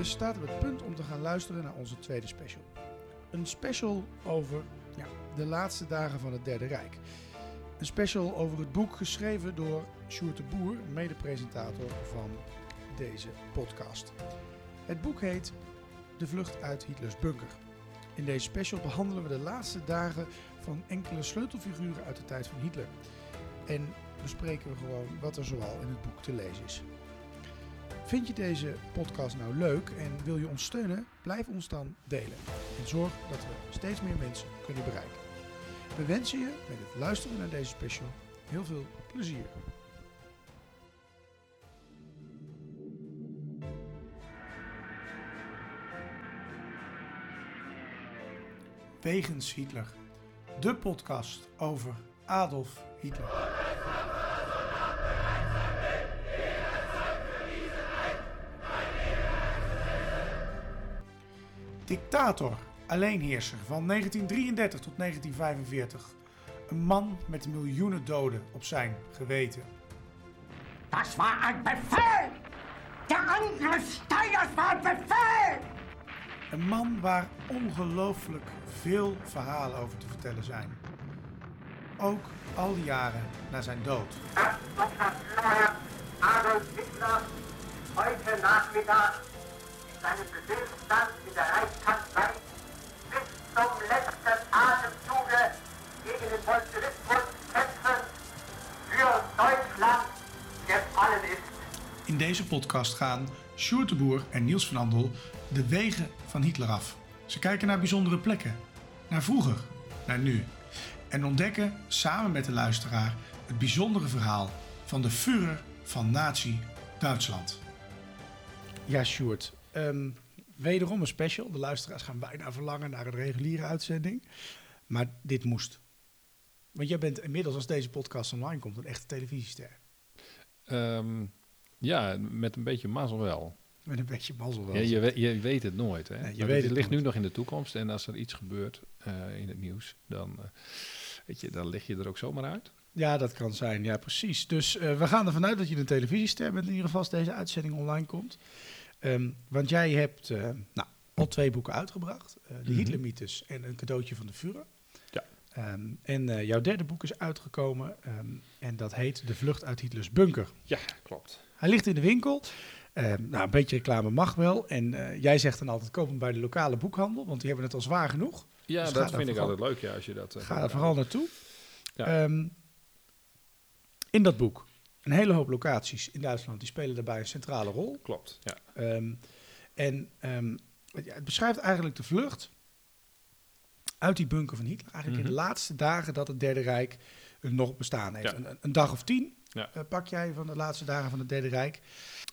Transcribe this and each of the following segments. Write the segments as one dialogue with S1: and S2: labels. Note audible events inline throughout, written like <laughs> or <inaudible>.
S1: Je staat op het punt om te gaan luisteren naar onze tweede special. Een special over ja, de laatste dagen van het Derde Rijk. Een special over het boek geschreven door Sjoerd de Boer, mede-presentator van deze podcast. Het boek heet De Vlucht uit Hitlers Bunker. In deze special behandelen we de laatste dagen van enkele sleutelfiguren uit de tijd van Hitler. En bespreken we gewoon wat er zoal in het boek te lezen is. Vind je deze podcast nou leuk en wil je ons steunen? Blijf ons dan delen. En zorg dat we steeds meer mensen kunnen bereiken. We wensen je met het luisteren naar deze special heel veel plezier. Wegens Hitler. De podcast over Adolf Hitler. Dictator, alleenheerser van 1933 tot 1945. Een man met miljoenen doden op zijn geweten.
S2: Das war ein Befehl! Der Angriff Steiners war ein Befehl!
S1: Een man waar ongelooflijk veel verhalen over te vertellen zijn. Ook al die jaren na zijn dood.
S2: Adolf Hitler heute Nachmittag in seinem Befehlsstand in der Reichskanzlei bis zum letzten Atemzuge gegen den Bolschewismus kämpfen für Deutschland gefallen ist.
S1: In deze podcast gaan Sjoerd de Boer en Niels van Andel de wegen van Hitler af. Ze kijken naar bijzondere plekken, naar vroeger, naar nu. En ontdekken samen met de luisteraar het bijzondere verhaal van de Führer van Nazi-Duitsland. Ja, Sjoerd. Ehm, wederom een special. De luisteraars gaan bijna verlangen naar een reguliere uitzending. Maar dit moest. Want jij bent inmiddels, als deze podcast online komt, een echte televisiester.
S3: Ehm, ja, met een beetje mazzel wel.
S1: Met een beetje mazzel wel.
S3: Ja, je, we- je weet het nooit. Hè?
S1: Nee, je weet
S3: het
S1: het
S3: ligt nu nog in de toekomst. En als er iets gebeurt eh, in het nieuws, dan, eh, weet je, dan lig je er ook zomaar uit.
S1: Ja, dat kan zijn. Ja, precies. Dus eh, we gaan ervan uit dat je een televisiester bent, in ieder geval als deze uitzending online komt. Ehm, want jij hebt eh, nou, al twee boeken uitgebracht. eh, de. Hitlermythes en een cadeautje van de Führer.
S3: Ja.
S1: Ehm, en eh, jouw derde boek is uitgekomen ehm, en dat heet De Vlucht uit Hitlers Bunker.
S3: Ja, klopt.
S1: Hij ligt in de winkel. Nou, een beetje reclame mag wel. En jij zegt dan altijd, koop hem bij de lokale boekhandel, want die hebben het al zwaar genoeg.
S3: Ja,
S1: Dus
S3: dat
S1: daar
S3: vind ik altijd leuk, ja, als je dat...
S1: Ga er
S3: gaat
S1: vooral naartoe.
S3: Ja.
S1: In dat boek een hele hoop locaties in Duitsland die spelen daarbij een centrale rol.
S3: Klopt, ja.
S1: Ehm, en ehm, het- beschrijft eigenlijk de vlucht uit die bunker van Hitler. Eigenlijk in de
S3: Mhm.
S1: laatste dagen dat het Derde Rijk nog bestaan heeft.
S3: Ja.
S1: Een, een dag of tien
S3: Ja.
S1: eh, pak jij van de laatste dagen van het Derde Rijk.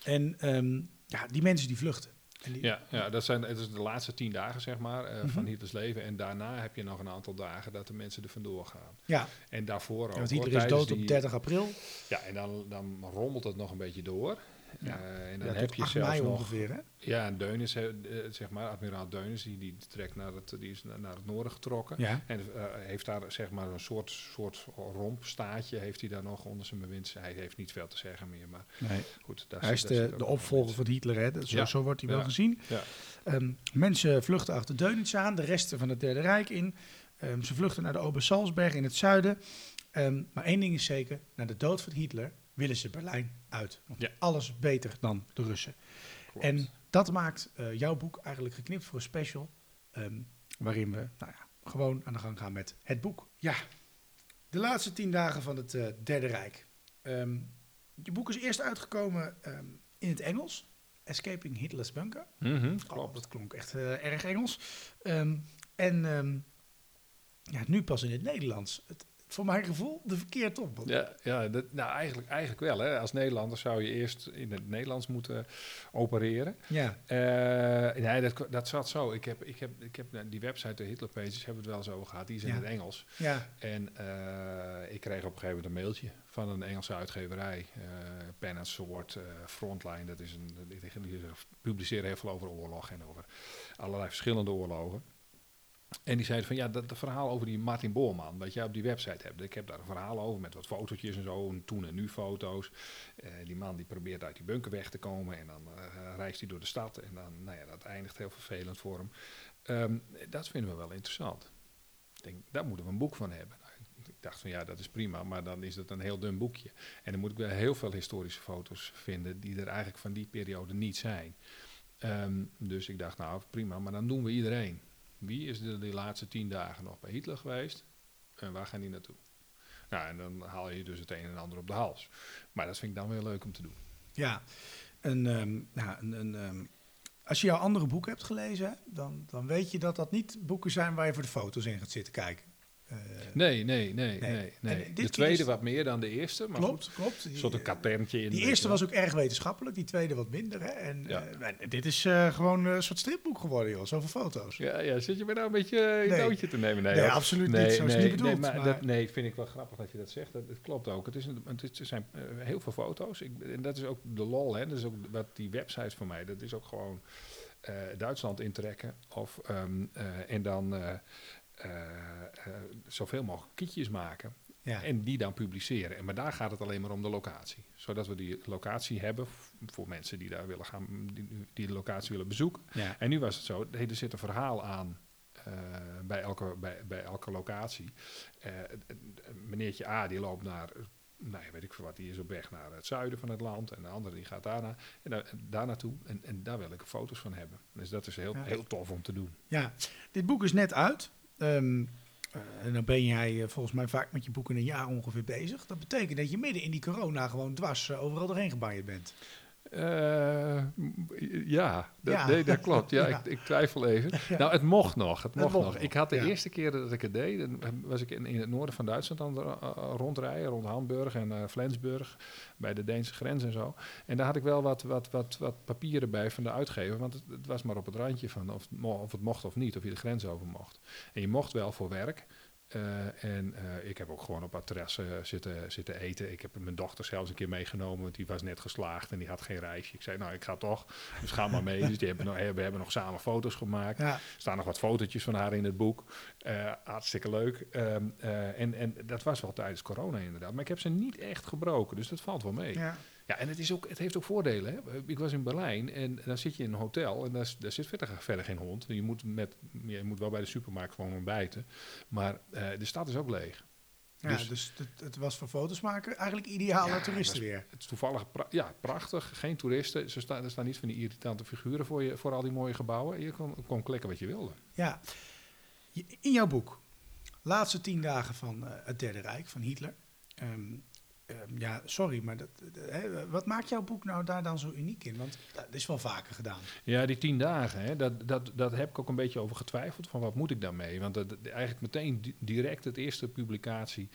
S1: En ehm, ja, die mensen die vluchten. Die,
S3: Ja, ja dat zijn het is de laatste tien dagen, zeg maar, eh,
S1: Mhm.
S3: van Hitlers leven. En daarna heb je nog een aantal dagen dat de mensen er vandoor gaan.
S1: ja,
S3: En daarvoor ook.
S1: want
S3: hoor,
S1: Hitler is dood op
S3: die-
S1: 30 april.
S3: Ja, en dan, dan rommelt het nog een beetje door.
S1: Ja.
S3: Eh, en dan
S1: Ja,
S3: heb je
S1: 8
S3: zelfs nog...
S1: ongeveer. Hè?
S3: Ja, en Deunis, eh, zeg maar, admiraal Deunis, die, die trekt naar het, die is naar, het noorden getrokken.
S1: Ja.
S3: En eh, heeft daar zeg maar een soort, soort rompstaatje, heeft hij daar nog onder zijn bewind. Hij heeft niet veel te zeggen meer, maar
S1: Nee.
S3: goed. Daar
S1: Hij is
S3: daar
S1: de, de opvolger van Hitler, hè? Dat- Zo, zo wordt hij wel gezien.
S3: Ja,
S1: Ehm, mensen vluchten achter Dönitz aan, de resten van het Derde Rijk in. Ehm, ze vluchten naar de Obersalzberg in het zuiden. Ehm, maar één ding is zeker, na de dood van Hitler willen ze Berlijn uit. Want
S3: Ja.
S1: alles beter dan de Russen.
S3: klopt.
S1: En dat maakt eh, jouw boek eigenlijk geknipt voor een special. ehm, waarin we nou ja, gewoon aan de gang gaan met het boek. Ja, de laatste tien dagen van het eh, Derde Rijk. Ehm, je boek is eerst uitgekomen ehm, in het Engels. Escaping Hitler's Bunker. Oh,
S3: klopt.
S1: dat klonk echt eh, erg Engels. En ja, nu pas in het Nederlands. Het, voor mijn gevoel de verkeerd op.
S3: Ja, ja dat, nou eigenlijk, eigenlijk wel. Hè. Als Nederlander zou je eerst in het Nederlands moeten opereren.
S1: ja.
S3: Eh, nee, dat, dat zat zo. Ik heb, ik heb, ik heb nou, die website, de Hitler Pages, hebben we het wel over gehad. Die is in
S1: Ja.
S3: het Engels.
S1: ja.
S3: En eh, ik kreeg op een gegeven moment een mailtje van een Engelse uitgeverij. eh Pen Sword, Frontline. Dat is een, die publiceren heel veel over oorlog en over allerlei verschillende oorlogen. En die zeiden van ja, dat, dat verhaal over die Martin Boorman, wat jij op die website hebt. Ik heb daar een verhaal over met wat fotootjes en zo, en toen en nu foto's. Eh, die man die probeert uit die bunker weg te komen en dan eh, reist hij door de stad. En dan, nou ja, dat eindigt heel vervelend voor hem. Ehm, dat vinden we wel interessant. Ik denk, daar moeten we een boek van hebben. Nou, ik dacht van ja, dat is prima, maar dan is het een heel dun boekje. En dan moet ik wel heel veel historische foto's vinden die er eigenlijk van die periode niet zijn. Ehm, dus ik dacht, nou prima, maar dan doen we iedereen. Wie is er de laatste tien dagen nog bij Hitler geweest? En waar gaan die naartoe? Nou, en dan haal je dus het een en ander op de hals. Maar dat vind ik dan weer leuk om te doen.
S1: Ja, een, ehm, nou, een, ehm, als je jouw andere boeken hebt gelezen, dan, dan weet je dat dat niet boeken zijn waar je voor de foto's in gaat zitten kijken.
S3: Uh, nee, nee, nee, nee. nee. De tweede wat meer dan de eerste. Maar
S1: klopt, goed, klopt.
S3: Een soort een katerntje in.
S1: Die eerste was ook erg wetenschappelijk, die tweede wat minder. Hè? En ja. uh, dit is uh, gewoon een soort stripboek geworden, joh. Zoveel foto's.
S3: Ja, ja. zit je me nou een beetje een nee. nootje te nemen?
S1: Nee, nee absoluut nee, niet. Zo nee, niet bedoeld.
S3: Nee, maar, maar... Dat, nee, vind ik wel grappig dat je dat zegt. Dat, dat klopt ook. Het, is een, het zijn heel veel foto's. Ik, en dat is ook de lol, hè. Dat is ook wat die website voor mij. Dat is ook gewoon Duitsland intrekken. Of, um, en dan uh, uh, zoveel mogelijk kietjes maken. Ja. En die dan publiceren. En maar daar gaat het alleen maar om de locatie. Zodat we die locatie hebben voor mensen die daar willen gaan, die, die de locatie willen bezoeken. Ja. En nu was het zo, er zit een verhaal aan uh, bij, elke, bij, bij elke locatie. Meneertje A die loopt naar, nou weet ik veel wat, die is op weg naar het zuiden van het land. En de andere die gaat daarna, en daar, daar naartoe. En, en daar wil ik foto's van hebben. Dus dat is heel, ja. heel tof om te doen.
S1: Ja, dit boek is net uit. Um, uh, en dan ben jij uh, volgens mij vaak met je boeken een jaar ongeveer bezig. Dat betekent dat je midden in die corona gewoon dwars uh, overal doorheen gebanjerd bent.
S3: Uh, ja, dat, ja. Nee, dat klopt. Ja, <laughs> ja. Ik, ik, twijfel even. <laughs> Ja. Nou, het mocht nog. Het mocht, het nog. nog. Ik had de eerste keer dat ik het deed, dan was ik in, in het noorden van Duitsland aan het uh, rondrijden, rond Hamburg en uh, Flensburg, bij de Deense grens en zo. En daar had ik wel wat, wat, wat, wat papieren bij van de uitgever, want het, het was maar op het randje van of, of het mocht of niet, of je de grens over mocht. En je mocht wel voor werk. Uh, en uh, ik heb ook gewoon op adres uh, zitten, zitten eten. Ik heb mijn dochter zelfs een keer meegenomen, want die was net geslaagd en die had geen reisje. Ik zei, nou, ik ga toch, dus ga maar mee. <laughs> dus die hebben we hebben nog samen foto's gemaakt. Ja. Er staan nog wat fotootjes van haar in het boek. hartstikke leuk. Um, en, en dat was wel tijdens corona inderdaad. Maar ik heb ze niet echt gebroken, dus dat valt wel mee. Ja. Ja, en het, is ook, het heeft ook voordelen. Hè? Ik was in Berlijn en dan zit je in een hotel en daar, daar zit verder, verder geen hond. Je moet, met, je moet wel bij de supermarkt gewoon ontbijten. Maar uh, de stad is ook leeg.
S1: Ja, dus, dus het, het, was voor foto's maken eigenlijk ideaal ja, toeristen weer.
S3: Het is toevallig pra ja, prachtig. Geen toeristen. Ze staan, er staan niet van die irritante figuren voor, je, voor al die mooie gebouwen. Je kon, kon klikken wat je wilde.
S1: Ja. In jouw boek, Laatste tien dagen van uh, het Derde Rijk van Hitler. Um, Um, ja, sorry, maar dat, wat maakt jouw boek nou daar dan zo uniek in? Want dat is wel vaker gedaan.
S3: Ja, die tien dagen, hè, dat, dat, dat heb ik ook een beetje over getwijfeld. Van wat moet ik daarmee? Want dat, eigenlijk meteen direct het eerste publicatie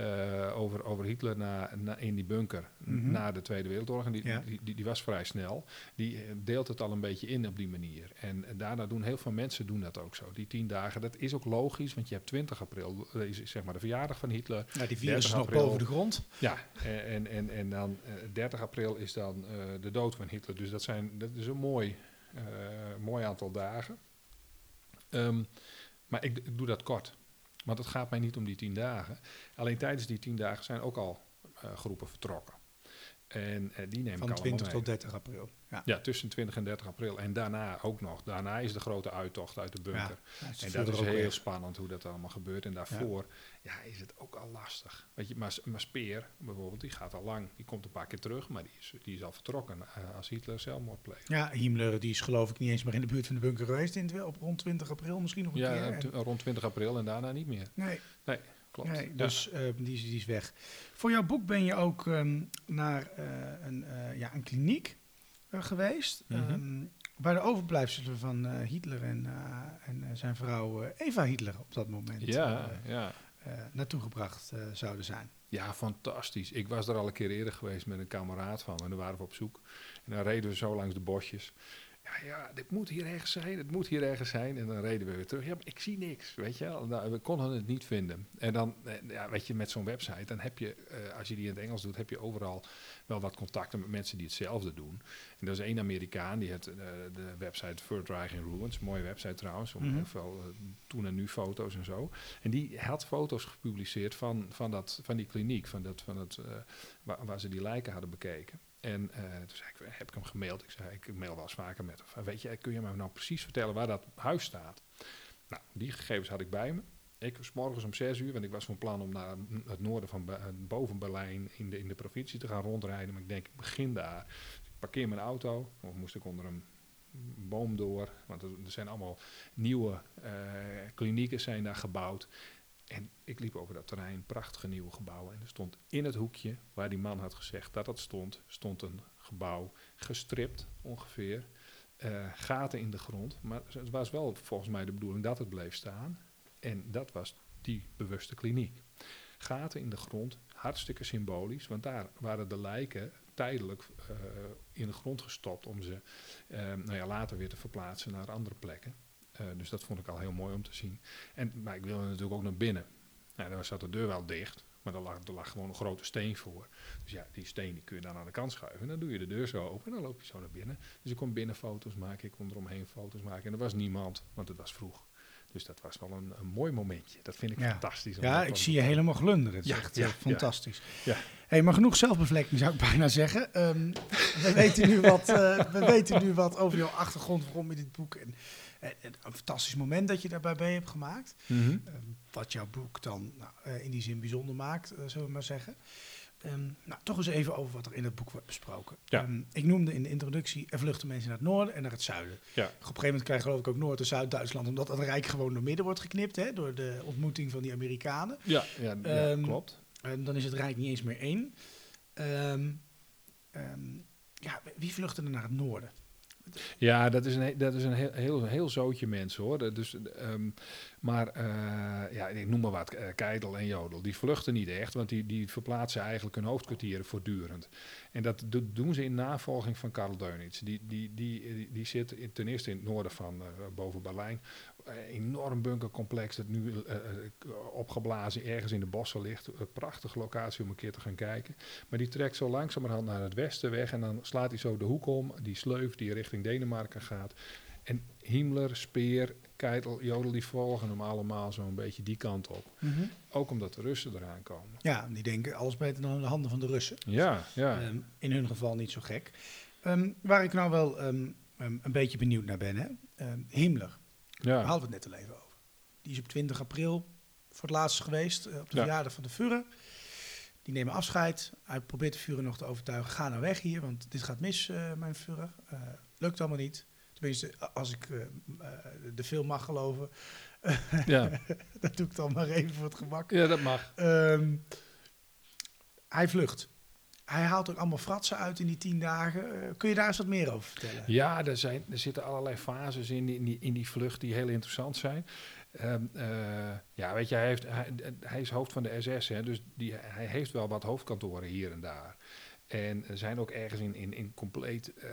S3: uh, over, over Hitler na, na, in die bunker mm -hmm. na de Tweede Wereldoorlog. En die, ja. die, die, die, was vrij snel. Die eh, deelt het al een beetje in op die manier. En, en daarna doen heel veel mensen doen dat ook zo. Die tien dagen, dat is ook logisch, want je hebt 20 april, is zeg maar de verjaardag van Hitler.
S1: Ja, die virus is nog boven de grond.
S3: Ja, en, en, en dan uh, 30 april is dan uh, de dood van Hitler. Dus dat, zijn, dat is een mooi, mooi aantal dagen. Um, maar ik, ik doe dat kort. Want het gaat mij niet om die tien dagen. Alleen tijdens die tien dagen zijn ook al uh, groepen vertrokken. En uh, die neem
S1: Van
S3: ik
S1: 20 tot 30 april.
S3: Ja. ja. tussen 20 en 30 april. En daarna ook nog. Daarna is de grote uittocht uit de bunker. Ja, en dat is heel spannend hoe dat allemaal gebeurt. En daarvoor ja. is het ook al lastig. Weet je, maar, maar Speer bijvoorbeeld, die gaat al lang. Die komt een paar keer terug, maar die is, die is al vertrokken uh, als Hitler zelfmoord pleegt.
S1: Ja, Himmler die is geloof ik niet eens meer in de buurt van de bunker geweest. In, op rond 20 april misschien nog een
S3: ja,
S1: keer.
S3: Ja, rond 20 april en daarna niet meer.
S1: Nee.
S3: Nee. Klopt.
S1: Nee, dus ja. uh, die, is, die is weg. Voor jouw boek ben je ook um, naar uh, een, ja, een kliniek geweest. Mm -hmm. um, waar de overblijfselen van Hitler en, en zijn vrouw Eva Hitler op dat moment
S3: ja, ja.
S1: naartoe gebracht zouden zijn.
S3: Ja, fantastisch. Ik was er al een keer eerder geweest met een kameraad van me. En daar waren we op zoek. En dan reden we zo langs de bosjes. Ja, ja, dit moet hier ergens zijn, het moet hier ergens zijn. En dan reden we weer terug. Ja, maar ik zie niks, weet je Nou, we konden het niet vinden. En dan, eh, ja, weet je, met zo'n website, dan heb je, uh, als je die in het Engels doet, heb je overal wel wat contacten met mensen die hetzelfde doen. En er is één Amerikaan, die heeft uh, de website Reich in Ruins. Mooie website trouwens, om mm veel toen en nu foto's en zo. En die had foto's gepubliceerd van, van, dat, van die kliniek, van, dat, van het, waar, waar ze die lijken hadden bekeken. En uh, toen heb ik hem gemaild. Ik zei, ik mail wel eens vaker met hem. Weet je, kun je me nou precies vertellen waar dat huis staat? Nou, die gegevens had ik bij me. Ik was morgens om zes uur, want ik was van plan om naar het noorden van boven Berlijn in de, in de provincie te gaan rondrijden. Maar ik denk, ik begin daar. Dus ik parkeer mijn auto, of moest ik onder een boom door. Want er, zijn allemaal nieuwe uh, klinieken zijn daar gebouwd. En ik liep over dat terrein, prachtige nieuwe gebouwen. En er stond in het hoekje waar die man had gezegd dat het stond, stond een gebouw gestript ongeveer. Uh, gaten in de grond. Maar het was wel volgens mij de bedoeling dat het bleef staan. En dat was die bewuste kliniek. Gaten in de grond, hartstikke symbolisch, want daar waren de lijken tijdelijk uh, in de grond gestopt om ze uh, nou ja, later weer te verplaatsen naar andere plekken. Uh, dus dat vond ik al heel mooi om te zien. En, maar ik wilde natuurlijk ook naar binnen. Nou, daar zat de deur wel dicht, maar er lag, er lag gewoon een grote steen voor. Dus ja, die steen die kun je dan aan de kant schuiven. En dan doe je de deur zo open en dan loop je zo naar binnen. Dus ik kon binnen foto's maken, ik kon eromheen foto's maken. En er was niemand, want het was vroeg. Dus dat was wel een, een mooi momentje. Dat vind ik fantastisch.
S1: Ja, ik zie je helemaal glunderen. Het is ja, echt ja, fantastisch. Ja. Hey, maar genoeg zelfbevlekking zou ik bijna zeggen. Um, we, weten nu wat, uh, we weten nu wat over jouw achtergrond, waarom je dit boek... En, een fantastisch moment dat je daarbij bij hebt gemaakt. Mm -hmm. wat jouw boek dan nou, uh, in die zin bijzonder maakt, uh, zullen we maar zeggen. Um, nou, toch eens even over wat er in het boek wordt besproken. Ja. Um, ik noemde in de introductie, er vluchten mensen naar het noorden en naar het zuiden. Ja. Op een gegeven moment krijg je geloof ik ook Noord- en Zuid-Duitsland, omdat het Rijk gewoon door midden wordt geknipt, hè, door de ontmoeting van die Amerikanen.
S3: Ja, ja, ja klopt.
S1: En dan is het Rijk niet eens meer één. ja, wie vluchten er naar het noorden?
S3: Ja, dat is een, dat is een heel, heel, heel zootje mensen hoor. Dus, um, maar uh, ja, ik noem maar wat, uh, Keidel en Jodel. Die vluchten niet echt, want die, die verplaatsen eigenlijk hun hoofdkwartieren voortdurend. En dat doen ze in navolging van Karl Deunitz. Die, die, die, die, zit ten eerste in het noorden van uh, boven Berlijn. enorm bunkercomplex dat nu opgeblazen ergens in de bossen ligt. Een prachtige locatie om een keer te gaan kijken. Maar die trekt zo langzamerhand naar het westen weg en dan slaat hij zo de hoek om. Die sleuf die richting Denemarken gaat. En Himmler, Speer, Keitel, Jodel, die volgen hem allemaal zo'n beetje die kant op. Mm -hmm. Ook omdat de Russen eraan komen.
S1: Ja, die denken alles beter dan in de handen van de Russen.
S3: Ja, ja.
S1: Um, in hun geval niet zo gek. Um, waar ik nou wel um, een beetje benieuwd naar ben, hè? Himmler. Ja. Daar hadden we het net al even over. Die is op 20 april voor het laatst geweest, uh, op de ja. verjaardag van de Führer. Die nemen afscheid. Hij probeert de Führer nog te overtuigen. Ga nou weg hier, want dit gaat mis, uh, mijn Führer. Uh, lukt allemaal niet. Tenminste, als ik uh, de film mag geloven. Ja. <laughs> dat doe ik dan maar even voor het gemak.
S3: Ja, dat mag.
S1: Um, hij vlucht. Hij haalt ook allemaal fratsen uit in die tien dagen. Uh, kun je daar eens wat meer over vertellen?
S3: Ja, er, zijn, er zitten allerlei fases in die, in die, in die vlucht die heel interessant zijn. Um, uh, ja, weet je, hij, heeft, hij, hij, is hoofd van de SS, hè, dus die, hij heeft wel wat hoofdkantoren hier en daar. En zijn ook ergens in, in, in compleet uh,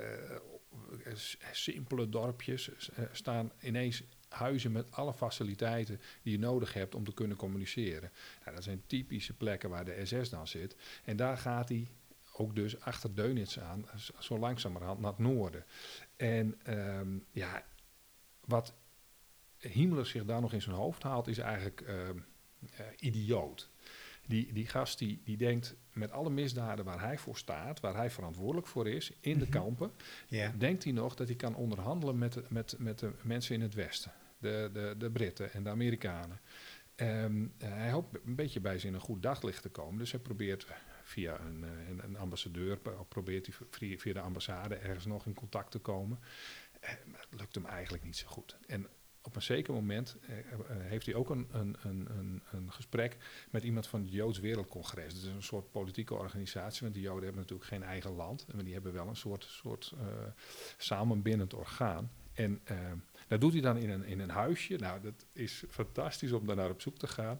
S3: simpele dorpjes uh, staan ineens huizen met alle faciliteiten die je nodig hebt om te kunnen communiceren. Nou, dat zijn typische plekken waar de SS dan zit. En daar gaat hij ook dus achter Deunitz aan, zo langzamerhand naar het noorden. En um, ja, wat Himmler zich daar nog in zijn hoofd haalt, is eigenlijk uh, uh, idioot. Die, die gast die, die denkt met alle misdaden waar hij voor staat, waar hij verantwoordelijk voor is, in de mhm. kampen, yeah. denkt hij nog dat hij kan onderhandelen met de, met, met de mensen in het Westen. De, de, de Britten en de Amerikanen. Um, hij hoopt een beetje bij ze in een goed daglicht te komen. Dus hij probeert via een, een, een ambassadeur, probeert hij via de ambassade ergens nog in contact te komen. Uh, maar het lukt hem eigenlijk niet zo goed. En op een zeker moment eh, eh, heeft hij ook een, een, een, een, gesprek met iemand van het Joods Wereldcongres. Dat is een soort politieke organisatie, want die Joden hebben natuurlijk geen eigen land. Maar die hebben wel een soort, soort uh, samenbindend orgaan. En uh, dat doet hij dan in een, in een huisje. Nou, dat is fantastisch om daar naar op zoek te gaan.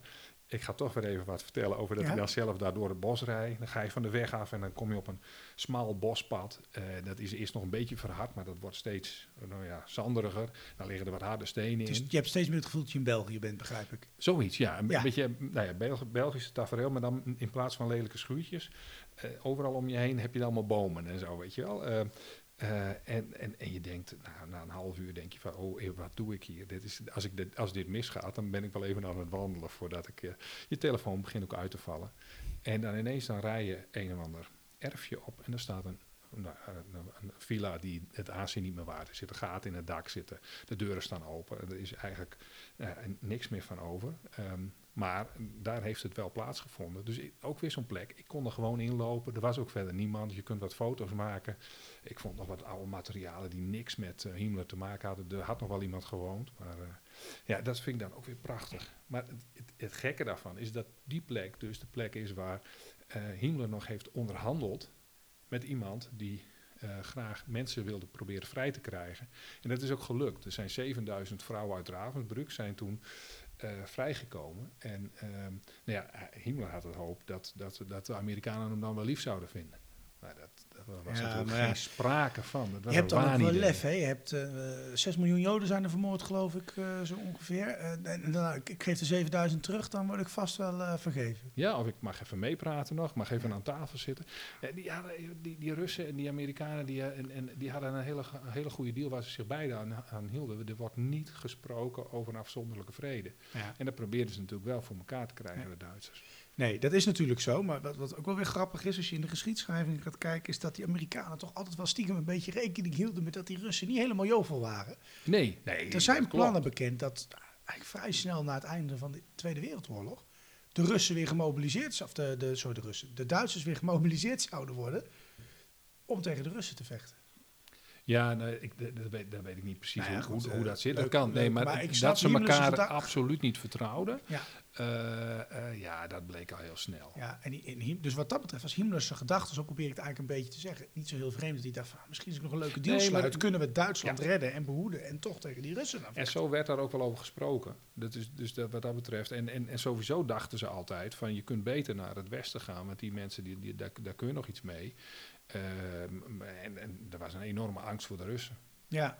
S3: Ik ga toch weer even wat vertellen over dat ja? hij dan zelf daar door het bos rijdt. Dan ga je van de weg af en dan kom je op een smal bospad. Uh, dat is eerst nog een beetje verhard, maar dat wordt steeds nou ja, zanderiger. Dan liggen er wat harde stenen
S1: dus
S3: in.
S1: Je hebt steeds meer het gevoel dat je in België bent, begrijp ik.
S3: Zoiets, ja. Een ja. beetje nou ja, Belg Belgische tafereel, maar dan in plaats van lelijke schuurtjes. Uh, overal om je heen heb je dan allemaal bomen en zo, weet je wel. Uh, uh, en, en, en je denkt, nou, na een half uur denk je van, oh, wat doe ik hier? Dit is, als, ik dit, als dit misgaat, dan ben ik wel even aan het wandelen voordat ik... Uh, je telefoon begint ook uit te vallen. En dan ineens dan rij je een of ander erfje op en er staat een, een, villa die het aanzien niet meer waard is. Er zit een gat in het dak zitten, de deuren staan open. Er is eigenlijk niks meer van over. Um, maar daar heeft het wel plaatsgevonden. Dus ik, ook weer zo'n plek. Ik kon er gewoon inlopen. Er was ook verder niemand. Je kunt wat foto's maken. Ik vond nog wat oude materialen die niks met uh, Himmler te maken hadden. Er had nog wel iemand gewoond. Maar uh, ja, dat vind ik dan ook weer prachtig. Maar het, het, gekke daarvan is dat die plek dus de plek is waar uh, Himmler nog heeft onderhandeld met iemand die graag mensen wilde proberen vrij te krijgen. En dat is ook gelukt. Er zijn 7000 vrouwen uit Ravensbrück zijn toen uh, vrijgekomen. En uh, nou ja, Himmler had het hoop dat, dat, dat de Amerikanen hem dan wel lief zouden vinden. Dat, was ja, natuurlijk geen sprake van. Dat was
S1: je hebt ook wel lef, hè? Je hebt uh, 6 miljoen Joden zijn er vermoord, geloof ik, uh, zo ongeveer. Uh, en dan, ik, ik, geef de 7000 terug, dan word ik vast wel vergeven.
S3: Ja, of ik mag even meepraten nog, mag even aan tafel zitten. die, die, die Russen en die Amerikanen, die, en, en, die hadden een hele, een hele goede deal waar ze zich beide aan, aan hielden. Er wordt niet gesproken over een afzonderlijke vrede. Ja. En dat probeerden ze natuurlijk wel voor elkaar te krijgen, ja. de Duitsers.
S1: Nee, dat is natuurlijk zo. Maar wat, wat, ook wel weer grappig is, als je in de geschiedschrijving gaat kijken, is dat die Amerikanen toch altijd wel stiekem een beetje rekening hielden met dat die Russen niet helemaal jovel waren.
S3: Nee, nee.
S1: Er zijn plannen bekend dat eigenlijk vrij snel na het einde van de Tweede Wereldoorlog de Russen weer gemobiliseerd, of de, de, sorry, de Russen, de Duitsers weer gemobiliseerd zouden worden om tegen de Russen te vechten.
S3: Ja, nee, ik, dat, weet, dat weet ik niet precies nou ja, hoe, goed, hoe, dat zit. Dat kan, nee, maar, maar dat ze elkaar absoluut niet vertrouwden, ja. Uh, uh, ja, dat bleek al heel snel.
S1: Ja, en, en, dus wat dat betreft was Himmler zijn gedachte, zo probeer ik het eigenlijk een beetje te zeggen, niet zo heel vreemd dat hij dacht van, misschien is het nog een leuke deal nee, sluit, kunnen we Duitsland ja. redden en behoeden en toch tegen die Russen
S3: En zo werd daar ook wel over gesproken. Dat is dus dat, wat dat betreft. En, en, en sowieso dachten ze altijd van, je kunt beter naar het westen gaan, want die mensen, die, die, daar, daar kun je nog iets mee. Uh, en, en er was een enorme angst voor de Russen.
S1: Ja,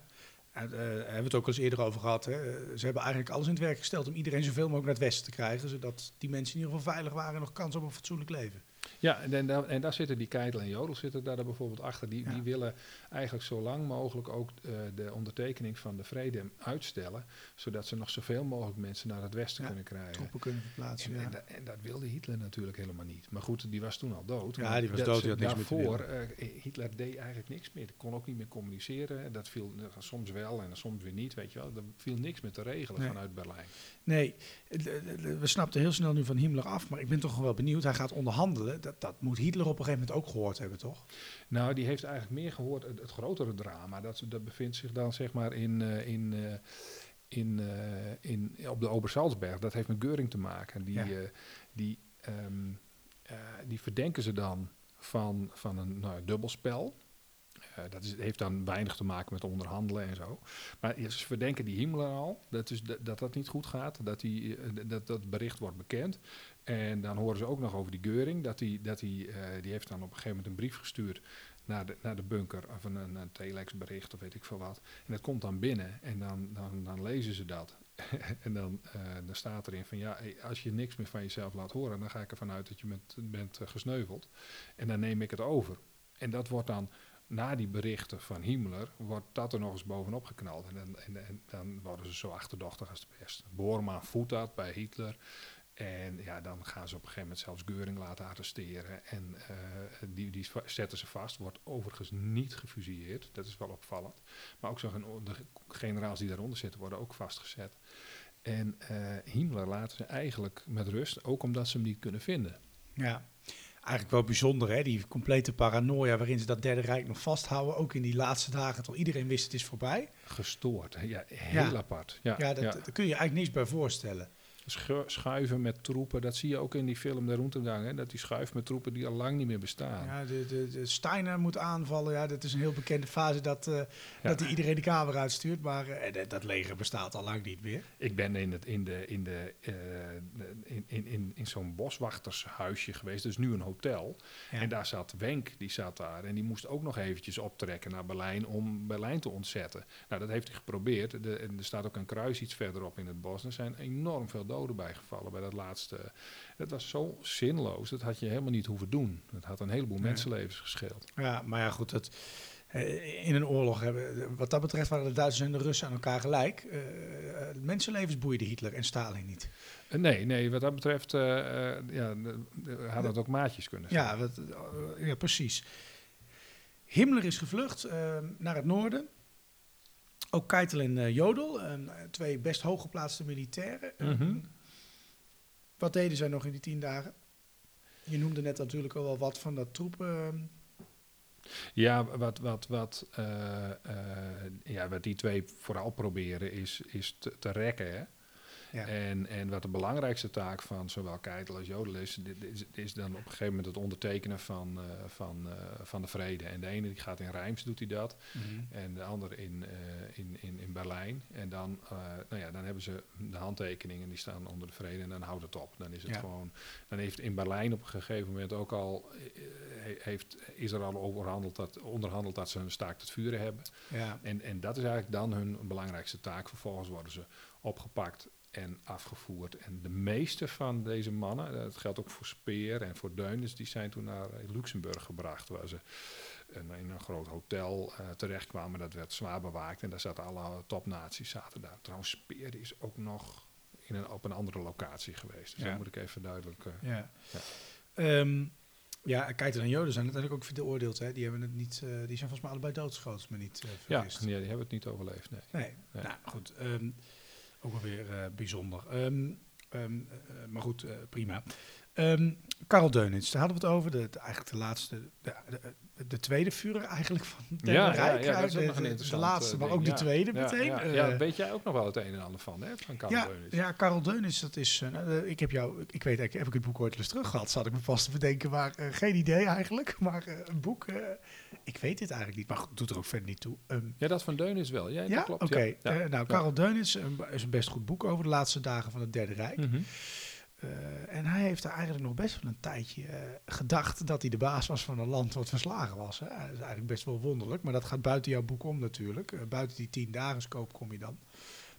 S1: en, uh, hebben we het ook al eens eerder over gehad. Hè? Ze hebben eigenlijk alles in het werk gesteld om iedereen zoveel mogelijk naar het westen te krijgen, zodat die mensen in ieder geval veilig waren en nog kans op een fatsoenlijk leven.
S3: Ja, en, en, en daar zitten die Keitel en Jodel zitten daar bijvoorbeeld achter. Die, ja. die willen eigenlijk zo lang mogelijk ook uh, de ondertekening van de vrede uitstellen. Zodat ze nog zoveel mogelijk mensen naar het westen
S1: ja,
S3: kunnen krijgen.
S1: Troepen kunnen verplaatsen.
S3: En, en, en, dat wilde Hitler natuurlijk helemaal niet. Maar goed, die was toen al dood.
S1: Ja, die was dood. Die had niks
S3: daarvoor, uh, Hitler deed eigenlijk niks meer. Kon ook niet meer communiceren. Dat viel uh, soms wel en soms weer niet. Weet je wel. Er viel niks meer te regelen nee. vanuit Berlijn.
S1: Nee, we snapten heel snel nu van Himmler af. Maar ik ben toch wel benieuwd. Hij gaat onderhandelen. Dat, dat moet Hitler op een gegeven moment ook gehoord hebben, toch?
S3: Nou, die heeft eigenlijk meer gehoord het, het grotere drama. Dat, dat bevindt zich dan zeg maar in, uh, in, uh, in, uh, in, op de Obersalzberg. Dat heeft met Geuring te maken. Die, ja. die, um, die verdenken ze dan van, van een nou, dubbelspel. Uh, dat is, heeft dan weinig te maken met onderhandelen en zo. Maar ze verdenken die Himmler al dat, dus, dat, dat niet goed gaat, dat, die, dat dat bericht wordt bekend. En dan horen ze ook nog over die Geuring, dat die, dat die, uh, die heeft dan op een gegeven moment een brief gestuurd naar de, naar de bunker, of een, een, een telexbericht of weet ik veel wat. En dat komt dan binnen en dan, dan, dan lezen ze dat. <laughs> en dan, uh, dan staat erin van ja, als je niks meer van jezelf laat horen, dan ga ik ervan uit dat je bent gesneuveld. En dan neem ik het over. En dat wordt dan na die berichten van Himmler wordt dat er nog eens bovenop geknald. En, en, en, dan worden ze zo achterdochtig als de pest. Bormann voedt dat bij Hitler. En ja, dan gaan ze op een gegeven moment zelfs Geuring laten arresteren. En uh, die, die zetten ze vast. Wordt overigens niet gefusilleerd. Dat is wel opvallend. Maar ook zo de generaals die daaronder zitten worden ook vastgezet. En uh, Himmler laten ze eigenlijk met rust. Ook omdat ze hem niet kunnen vinden.
S1: Ja, eigenlijk wel bijzonder, hè? die complete paranoia waarin ze dat Derde Rijk nog vasthouden. Ook in die laatste dagen, terwijl iedereen wist het is voorbij.
S3: Gestoord, ja, heel ja. apart. Ja,
S1: ja, dat,
S3: ja.
S1: daar kun je eigenlijk niets bij voorstellen.
S3: Schuiven met troepen. Dat zie je ook in die film De Roentengang. Hè? Dat die schuift met troepen die al lang niet meer bestaan.
S1: Ja, de, de, de Steiner moet aanvallen. Ja, dat is een heel bekende fase dat, uh, dat hij iedereen de kamer uitstuurt. Maar uh, dat leger bestaat al lang niet meer.
S3: Ik ben in, het, in, de, in, de, uh, in, in, in, in zo'n boswachtershuisje geweest. Dus nu een hotel. Ja. En daar zat Wenk, die zat daar. En die moest ook nog eventjes optrekken naar Berlijn om Berlijn te ontzetten. Nou, dat heeft hij geprobeerd. De, en er staat ook een kruis iets verderop in het bos. Er zijn enorm veel doden bijgevallen bij dat laatste. Het was zo zinloos. Dat had je helemaal niet hoeven doen. Het had een heleboel mensenlevens gescheeld.
S1: Ja, maar ja, goed. Het, in een oorlog hebben, wat dat betreft waren de Duitsers en de Russen aan elkaar gelijk. Uh, mensenlevens boeide Hitler en Stalin niet.
S3: nee, nee, wat dat betreft uh, ja, had dat ook maatjes kunnen
S1: zijn. Ja, wat, ja precies. Himmler is gevlucht naar het noorden. Ook Keitel en uh, Jodel, twee best hooggeplaatste militairen. Mm Wat deden zij nog in die tien dagen? Je noemde net natuurlijk al wel wat van dat troepen.
S3: Ja, wat, wat, wat, uh, uh, ja, wat die twee vooral proberen is, is te, te rekken. Hè? Ja. En, en wat de belangrijkste taak van zowel Keitel als Jodel is, is, is, dan op een gegeven moment het ondertekenen van, uh, van, uh, van de vrede. En de ene die gaat in Rijms, doet hij dat. Mm -hmm. En de andere in, uh, in, in, in Berlijn. En dan, nou ja, dan hebben ze de handtekeningen, die staan onder de vrede. En dan houdt het op. Dan is het ja. gewoon. Dan heeft in Berlijn op een gegeven moment ook al. Heeft, is er al overhandeld dat, onderhandeld dat ze een staakt het vuren hebben. Ja. En, en dat is eigenlijk dan hun belangrijkste taak. Vervolgens worden ze opgepakt en afgevoerd. En de meeste van deze mannen, dat geldt ook voor Speer en voor Deunis, die zijn toen naar Luxemburg gebracht, waar ze in een groot hotel uh, terechtkwamen. Dat werd zwaar bewaakt en daar zaten alle topnaties zaten daar. Trouwens, Speer is ook nog in een, op een andere locatie geweest. Dus ja. dat moet ik even duidelijk... Uh,
S1: ja. Ja. Um, ja, Keiter en Joden zijn uiteindelijk ook veroordeeld. Hè? Die, hebben het niet, uh, die zijn volgens mij allebei doodgeschoten, maar niet uh,
S3: vergist. Ja, nee, die hebben het niet overleefd, nee.
S1: Nee, nee. nou goed. Um, ook wel weer uh, bijzonder. Um, um, uh, maar goed, uh, prima. Um, Karel Deunits, daar hadden we het over. De, de eigenlijk de laatste, de, de, de tweede vuur eigenlijk van het ja, Rijk. Ja, ja, dat is ook nog een De laatste, maar ook de tweede meteen.
S3: Ja, ja, weet jij ook nog wel het een en ander van, hè, van Karel
S1: ja,
S3: Deunits?
S1: Ja, Karel Deunits, dat is... Uh, ik heb jou, ik weet eigenlijk, heb ik het boek ooit eens terug gehad? Zat ik me vast te bedenken, maar uh, geen idee eigenlijk. <laughs> Maar uh, een boek, ik weet dit eigenlijk niet, maar goed, doet er ook verder niet toe. Um,
S3: ja, dat van Deunits wel. Ja,
S1: ja?
S3: klopt.
S1: Oké, okay. nou, Karel Deunits is een best goed boek over de laatste dagen van het Derde Rijk. Mm -hmm. Uh, en hij heeft er eigenlijk nog best wel een tijdje uh, gedacht dat hij de baas was van een land wat verslagen was. Hè. Dat is eigenlijk best wel wonderlijk, maar dat gaat buiten jouw boek om natuurlijk. Uh, buiten die tien dagen scope kom je dan.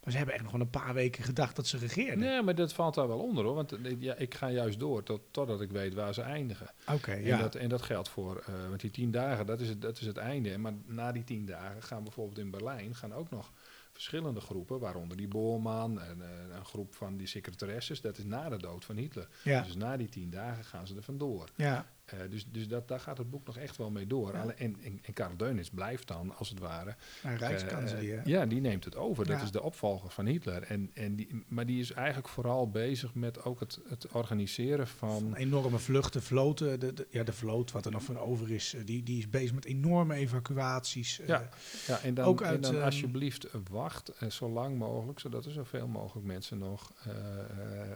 S1: Maar ze hebben echt nog wel een paar weken gedacht dat ze regeerden.
S3: Nee, maar dat valt daar wel onder hoor. Want ja, ik ga juist door tot, totdat ik weet waar ze eindigen.
S1: Oké, okay,
S3: ja. En dat, en dat geldt voor, want die tien dagen, dat is, het, dat is het einde. Maar na die tien dagen gaan bijvoorbeeld in Berlijn gaan ook nog verschillende groepen, waaronder die Boorman en uh, een groep van die secretaresses. Dat is na de dood van Hitler. Ja. Dus na die tien dagen gaan ze er vandoor. Ja. Uh, dus dus dat, daar gaat het boek nog echt wel mee door. Ja. En, en, en Karl Deunis blijft dan, als het ware...
S1: Een rijkskanselier.
S3: Uh, ja, die neemt het over. Dat is de opvolger van Hitler. En, en die, maar die is eigenlijk vooral bezig met ook het, het organiseren van... van
S1: enorme vluchten, vloten. De, de, ja, de vloot, wat er nog van over is, die, die is bezig met enorme evacuaties.
S3: Ja, ja en dan, ook uit, en dan alsjeblieft wacht zo lang mogelijk... zodat er zoveel mogelijk mensen nog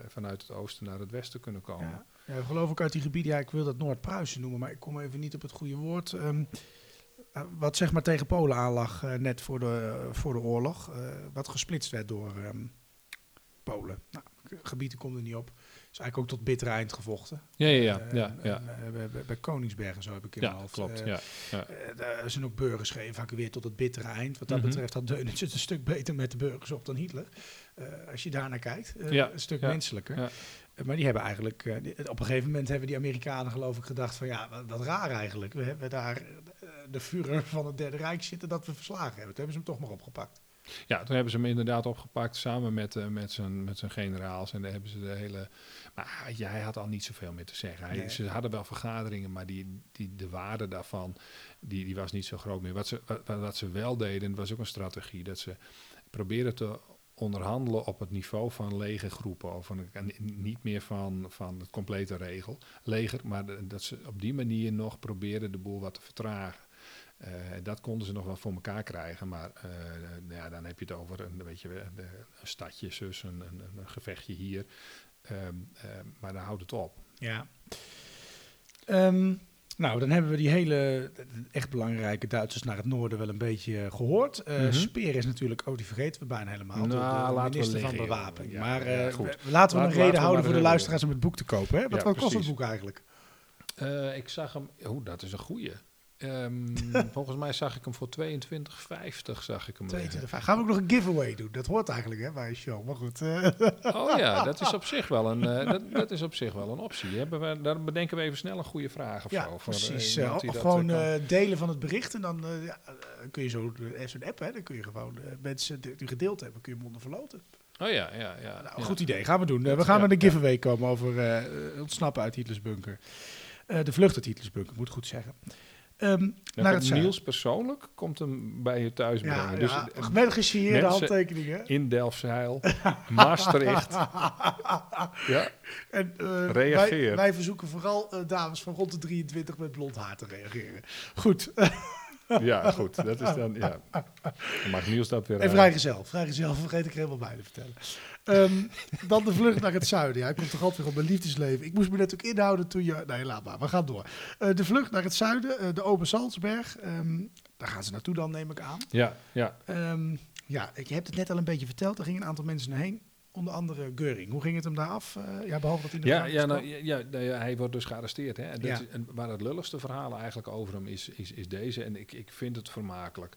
S3: vanuit het oosten naar het westen kunnen komen.
S1: Ja. Ja, geloof ik uit die gebieden, ja, ik wil dat Noord-Pruisen noemen, maar ik kom even niet op het goede woord. Um, uh, wat zeg maar tegen Polen aanlag uh, net voor de, voor de oorlog, wat gesplitst werd door um, Polen. Nou, gebieden konden niet op. Is eigenlijk ook tot bitter eind gevochten.
S3: Ja, ja, ja. ja, ja.
S1: Bij, bij, bij, Koningsbergen, zo heb ik in
S3: ja,
S1: mijn.
S3: Klopt, ja, ja.
S1: er zijn ook burgers geëvacueerd tot het bittere eind. Wat dat mm -hmm. betreft had Deunitz het een stuk beter met de burgers op dan Hitler. als je daar naar kijkt. een stuk menselijker. Maar die hebben eigenlijk, die, op een gegeven moment hebben die Amerikanen geloof ik gedacht van ja, wat, raar eigenlijk. We hebben daar uh, de Führer van het Derde Rijk zitten dat we verslagen hebben. Toen hebben ze hem toch maar opgepakt.
S3: Ja, toen hebben ze hem inderdaad opgepakt samen met, uh, met, zijn, met zijn generaals. En daar hebben ze de hele... Maar ja, hij had al niet zoveel meer te zeggen. Hij, nee. Ze hadden wel vergaderingen, maar die, die, de waarde daarvan die, die was niet zo groot meer. Wat ze, wat, wat ze wel deden, was ook een strategie. Dat ze probeerden te onderhandelen op het niveau van legergroepen. Of van, niet meer van, van het complete regel, leger, maar dat ze op die manier nog probeerden de boel wat te vertragen. dat konden ze nog wel voor elkaar krijgen, maar nou ja, dan heb je het over een, weet je, een, stadje, zus, een, gevechtje hier. Ehm, maar dan houdt het op.
S1: Ja. Um, nou, dan hebben we die hele echt belangrijke Duitsers naar het noorden wel een beetje eh, gehoord. Uh, Speer is natuurlijk, oh die vergeten we bijna helemaal,
S3: nou,
S1: de, minister van Bewapening. maar uh, goed. laten we een reden houden voor de luisteraars om het boek te kopen. Hè? Wat, wat kost het boek eigenlijk?
S3: ik zag hem, oh dat is een goeie. Um, <laughs> volgens mij zag ik hem voor 22,50 zag ik hem 22,
S1: Gaan we ook nog een giveaway doen? Dat hoort eigenlijk hè, bij een show, maar goed. <laughs>
S3: oh ja, dat is op <laughs> zich wel een, uh, dat, dat, is op zich wel een optie. Hebben we, daar bedenken we even snel een goede vraag of
S1: ja,
S3: zo.
S1: precies. Uh, gewoon delen van het bericht en dan ja, kun je zo, zo'n app, hè, dan kun je gewoon mensen die gedeeld hebben, kun je monden verloten.
S3: Oh ja, ja, ja.
S1: Nou, goed idee, gaan we doen. we gaan met een giveaway komen over ontsnappen uit Hitlers bunker. de vlucht uit Hitlers bunker, moet goed zeggen.
S3: Um, naar het Niels persoonlijk komt hem bij je thuis brengen. Ja, dus
S1: ja, met gesigneerde handtekeningen.
S3: In Delfzijl, Maastricht. <laughs> ja. En, uh, Reageer.
S1: Wij, wij, verzoeken vooral uh, dames van rond de 23 met blond haar te reageren. Goed. <laughs>
S3: ja, goed. Dat is dan, ja. Dan mag Niels dat weer...
S1: En vrijgezel. Vrijgezel vergeet ik helemaal bij te vertellen. Um, dan de vlucht naar het zuiden. Ja, ik kom toch altijd weer op mijn liefdesleven. Ik moest me natuurlijk inhouden toen je... Nee, laat maar. We gaan door. Uh, de vlucht naar het zuiden. Uh, de Open Salzberg. Um, daar gaan ze naartoe dan, neem ik aan.
S3: Ja, ja.
S1: Um, ja, je hebt het net al een beetje verteld. Er gingen een aantal mensen heen onder andere Geuring. Hoe ging het hem daar af? Uh, ja, behalve dat hij
S3: ja, ja, nou, ja, ja, hij wordt dus gearresteerd. Hè? En, ja. en waar het lulligste verhaal eigenlijk over hem is, is, is deze. En ik, ik vind het vermakelijk.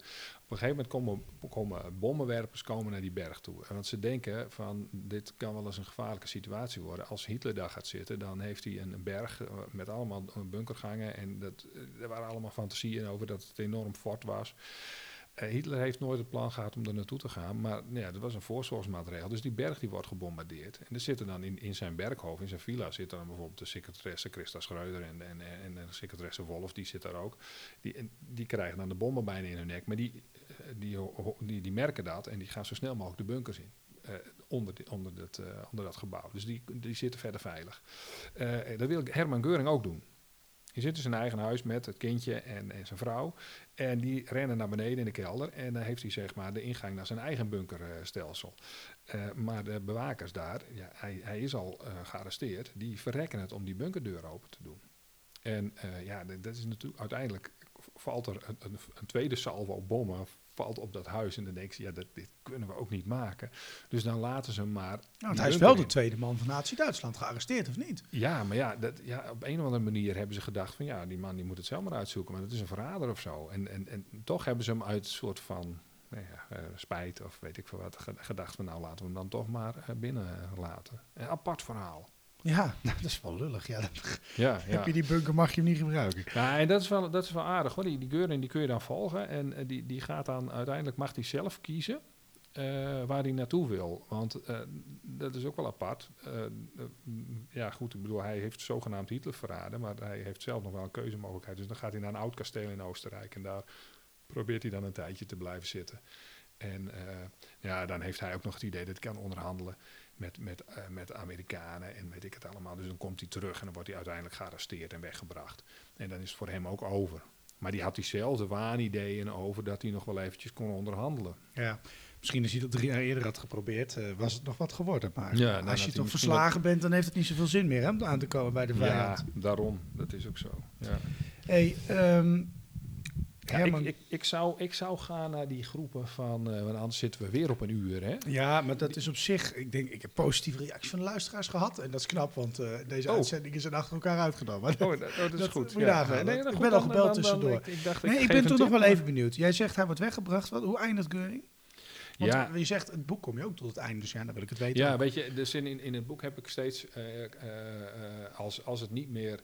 S3: Op een gegeven moment komen, komen bommenwerpers komen naar die berg toe. Want ze denken van dit kan wel eens een gevaarlijke situatie worden. Als Hitler daar gaat zitten, dan heeft hij een, berg eh, met allemaal bunkergangen. En dat, eh, er waren allemaal fantasieën over dat het enorm fort was. Uh, Hitler heeft nooit het plan gehad om er naartoe te gaan, maar nou ja, dat was een voorzorgsmaatregel. Dus die berg die wordt gebombardeerd. En er zitten dan in, in zijn berghof, in zijn villa, zit dan bijvoorbeeld de secretaresse Christa Schreuder en, en, en de secretaresse Wolf, die zit daar ook. Die, die krijgen dan de bommen bijna in hun nek, maar die, eh, die, die, merken dat en die gaan zo snel mogelijk de bunkers in. Uh, onder, onder, dat, onder dat gebouw. Dus die, die zitten verder veilig. dat wil Herman Geuring ook doen. Die zit in zijn eigen huis met het kindje en, zijn vrouw. En die rennen naar beneden in de kelder. En dan heeft hij zeg maar de ingang naar zijn eigen bunkerstelsel. Uh, maar de bewakers daar, ja, hij, hij is al uh, gearresteerd. Die verrekken het om die bunkerdeur open te doen. En uh, ja, dat is natuurlijk uiteindelijk valt er een, een, een tweede salvo bommen valt op dat huis. En dan denken ze, ja, dat, dit kunnen we ook niet maken. Dus dan laten ze hem maar...
S1: Nou, hij is wel de tweede man van Nazi-Duitsland gearresteerd, of niet?
S3: Ja, maar ja, dat, ja, op een of andere manier hebben ze gedacht van... ja, die man die moet het zelf maar uitzoeken, maar dat is een verrader of zo. En, en, en toch hebben ze hem uit soort van... Nou ja, uh, spijt of weet ik veel wat, gedacht van nou laten we hem dan toch maar uh, binnen laten. Een apart verhaal.
S1: Ja, nou, <laughs> dat is wel lullig. Ja, <laughs> ja, heb je die bunker, mag je hem niet gebruiken.
S3: Ja, en dat is wel, dat is wel aardig hoor. Die, die Geuring die kun je dan volgen. En uh, die, die gaat dan uiteindelijk, mag hij zelf kiezen uh, waar hij naartoe wil. Want uh, dat is ook wel apart. ja, goed, ik bedoel, hij heeft zogenaamd Hitler verraden. Maar hij heeft zelf nog wel een keuzemogelijkheid. Dus dan gaat hij naar een oud kasteel in Oostenrijk. En daar probeert hij dan een tijdje te blijven zitten. En ja, dan heeft hij ook nog het idee dat hij kan onderhandelen met, met, uh, met Amerikanen en weet ik het allemaal. Dus dan komt hij terug en dan wordt hij uiteindelijk gearresteerd en weggebracht. En dan is het voor hem ook over. Maar die had diezelfde waanideeën over dat hij nog wel eventjes kon onderhandelen.
S1: Ja, misschien als hij dat drie jaar eerder had geprobeerd, uh, was het nog wat geworden. Maar ja, als je toch verslagen bent, dan heeft het niet zoveel zin meer om aan te komen bij de vijand.
S3: Ja, daarom. Dat is ook zo. Ja.
S1: Hey, um,
S3: ja, ik, ik, ik, zou, ik zou gaan naar die groepen van, uh, want anders zitten we weer op een uur. Hè?
S1: Ja, maar dat is op zich, ik denk, ik heb positieve reacties van de luisteraars gehad. En dat is knap, want uh, deze oh. uitzendingen zijn achter elkaar uitgenomen.
S3: Oh, dat, oh, dat is goed.
S1: Ja. Nee, nee, ik ben al gebeld dan, tussendoor. Dan, ik, dacht, nee, ik ben toch nog wel even benieuwd. Jij zegt hij wordt weggebracht. Wat, hoe eindigt Geuring? Want ja. je zegt, het boek kom je ook tot het einde, dus ja, dan wil ik het weten.
S3: Ja, weet je, dus in, in, in het boek heb ik steeds, uh, als, als het niet meer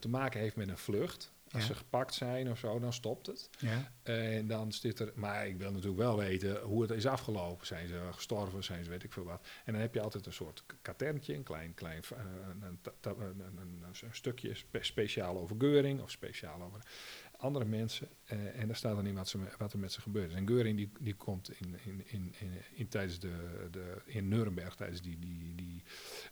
S3: te maken heeft met een vlucht, als ze gepakt zijn of zo, dan stopt het. Ja. En dan zit er, maar ik wil natuurlijk wel weten hoe het is afgelopen. Zijn ze gestorven, zijn ze weet ik veel wat. En dan heb je altijd een soort katerntje, een klein, klein uh, een, een, een, een, stukje speciaal over Geuring of speciaal over andere mensen. Uh, en daar staat dan in wat, ze, wat er met ze gebeurt. En Geuring die, die komt in, in, in, in, in tijdens de, de, in Nuremberg, tijdens die, die, die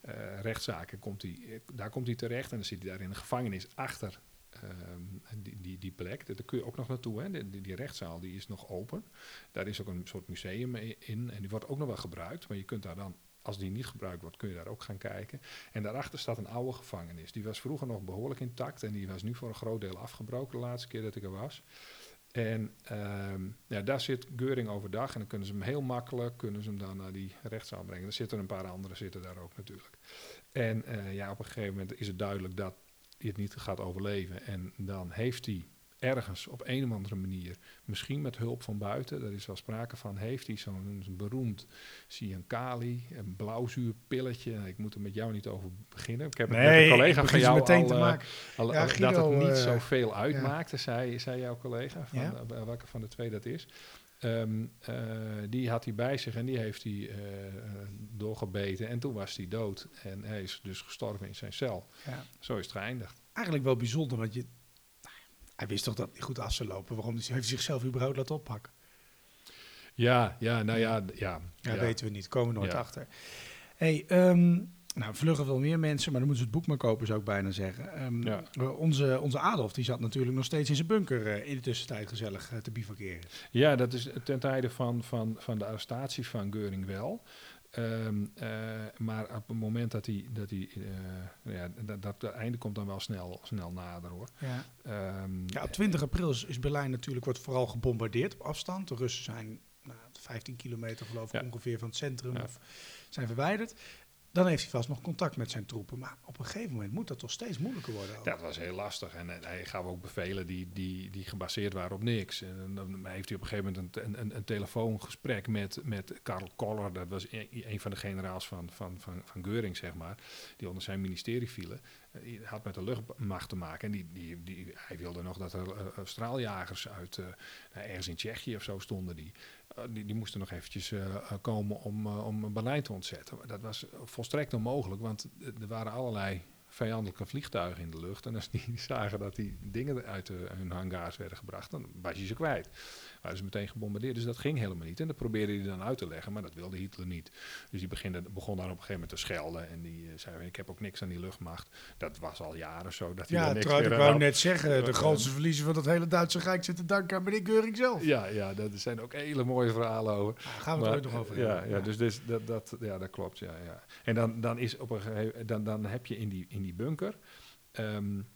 S3: uh, rechtszaken, komt hij, daar komt hij terecht. En dan zit hij daar in de gevangenis achter ehm, die, die, plek. Daar kun je ook nog naartoe. Hè. Die, die, rechtszaal die is nog open. Daar is ook een soort museum in. En die wordt ook nog wel gebruikt. Maar je kunt daar dan als die niet gebruikt wordt, kun je daar ook gaan kijken. En daarachter staat een oude gevangenis. Die was vroeger nog behoorlijk intact en die was nu voor een groot deel afgebroken de laatste keer dat ik er was. En ehm, ja, daar zit Geuring overdag en dan kunnen ze hem heel makkelijk kunnen ze hem dan naar die rechtszaal brengen. Er zitten een paar anderen zitten daar ook natuurlijk. En uh, ja, op een gegeven moment is het duidelijk dat het niet gaat overleven. En dan heeft hij ergens op een of andere manier, misschien met hulp van buiten, er is wel sprake van, heeft hij zo'n beroemd Kali, een blauwzuurpilletje. Ik moet er met jou niet over beginnen. Ik heb het met een collega van jou meteen al, te eh, maken. Al, ja, dat het niet uh, zoveel uitmaakte, zei, zei jouw collega, van ja. welke van de twee dat is. Um, uh, die had hij bij zich en die heeft hij uh, doorgebeten. En toen was hij dood. En hij is dus gestorven in zijn cel. Ja. Zo is het geëindigd.
S1: Eigenlijk wel bijzonder, want je, hij wist toch dat niet goed af zou lopen. Waarom heeft hij zichzelf überhaupt laten oppakken?
S3: Ja, ja, nou ja, ja.
S1: Ja, weten we niet. Komen we nooit achter. hey, um, nou, vluggen veel meer mensen, maar dan moeten ze het boek maar kopen, zou ik bijna zeggen. Um, ja. onze, onze Adolf, die zat natuurlijk nog steeds in zijn bunker uh, in de tussentijd gezellig uh, te bivakeren.
S3: Ja, dat is ten tijde van, van, van de arrestatie van Geuring wel. Um, uh, maar op het moment dat hij, dat hij uh, ja, dat, dat, dat, einde komt dan wel snel, snel nader hoor.
S1: Ja. Um, ja, op 20 april is, is, Berlijn natuurlijk wordt vooral gebombardeerd op afstand. De Russen zijn nou, 15 kilometer geloof ik ongeveer van het centrum ja. of zijn verwijderd. Dan heeft hij vast nog contact met zijn troepen. Maar op een gegeven moment moet dat toch steeds moeilijker worden.
S3: Dat was heel lastig. En hij gaf ook bevelen die, die, die gebaseerd waren op niks. En dan heeft hij op een gegeven moment een, een, een telefoongesprek met, met Karl Koller. Dat was een, een van de generaals van, van, van, van Geuring, zeg maar. Die onder zijn ministerie vielen. Die had met de luchtmacht te maken. En die, die, die, hij wilde nog dat er straaljagers uit ergens in Tsjechië of zo stonden. Die, die, die moesten nog eventjes komen om, om Berlijn te ontzetten. Dat was volstrekt onmogelijk, want er waren allerlei vijandelijke vliegtuigen in de lucht. En als die <laughs> zagen dat die dingen uit hun hangars werden gebracht, dan was je ze kwijt. Waren ze meteen gebombardeerd. Dus dat ging helemaal niet. En dat probeerde hij dan uit te leggen, maar dat wilde Hitler niet. Dus die beginde, begon daar op een gegeven moment te schelden. En die uh, zei: Ik heb ook niks aan die luchtmacht. Dat was al jaren zo. Dat
S1: ja,
S3: niks
S1: ik wou net zeggen: de grootste verliezer van het hele Duitse Rijk zit te danken aan meneer Geuring zelf.
S3: Ja, ja, daar zijn ook hele mooie verhalen over.
S1: Ja, gaan we het er nog over
S3: ja, Ja, dus, dus dat, dat, ja, dat klopt. Ja, ja. En dan, dan, is op een gegeven, dan, dan heb je in die, in die bunker. Um,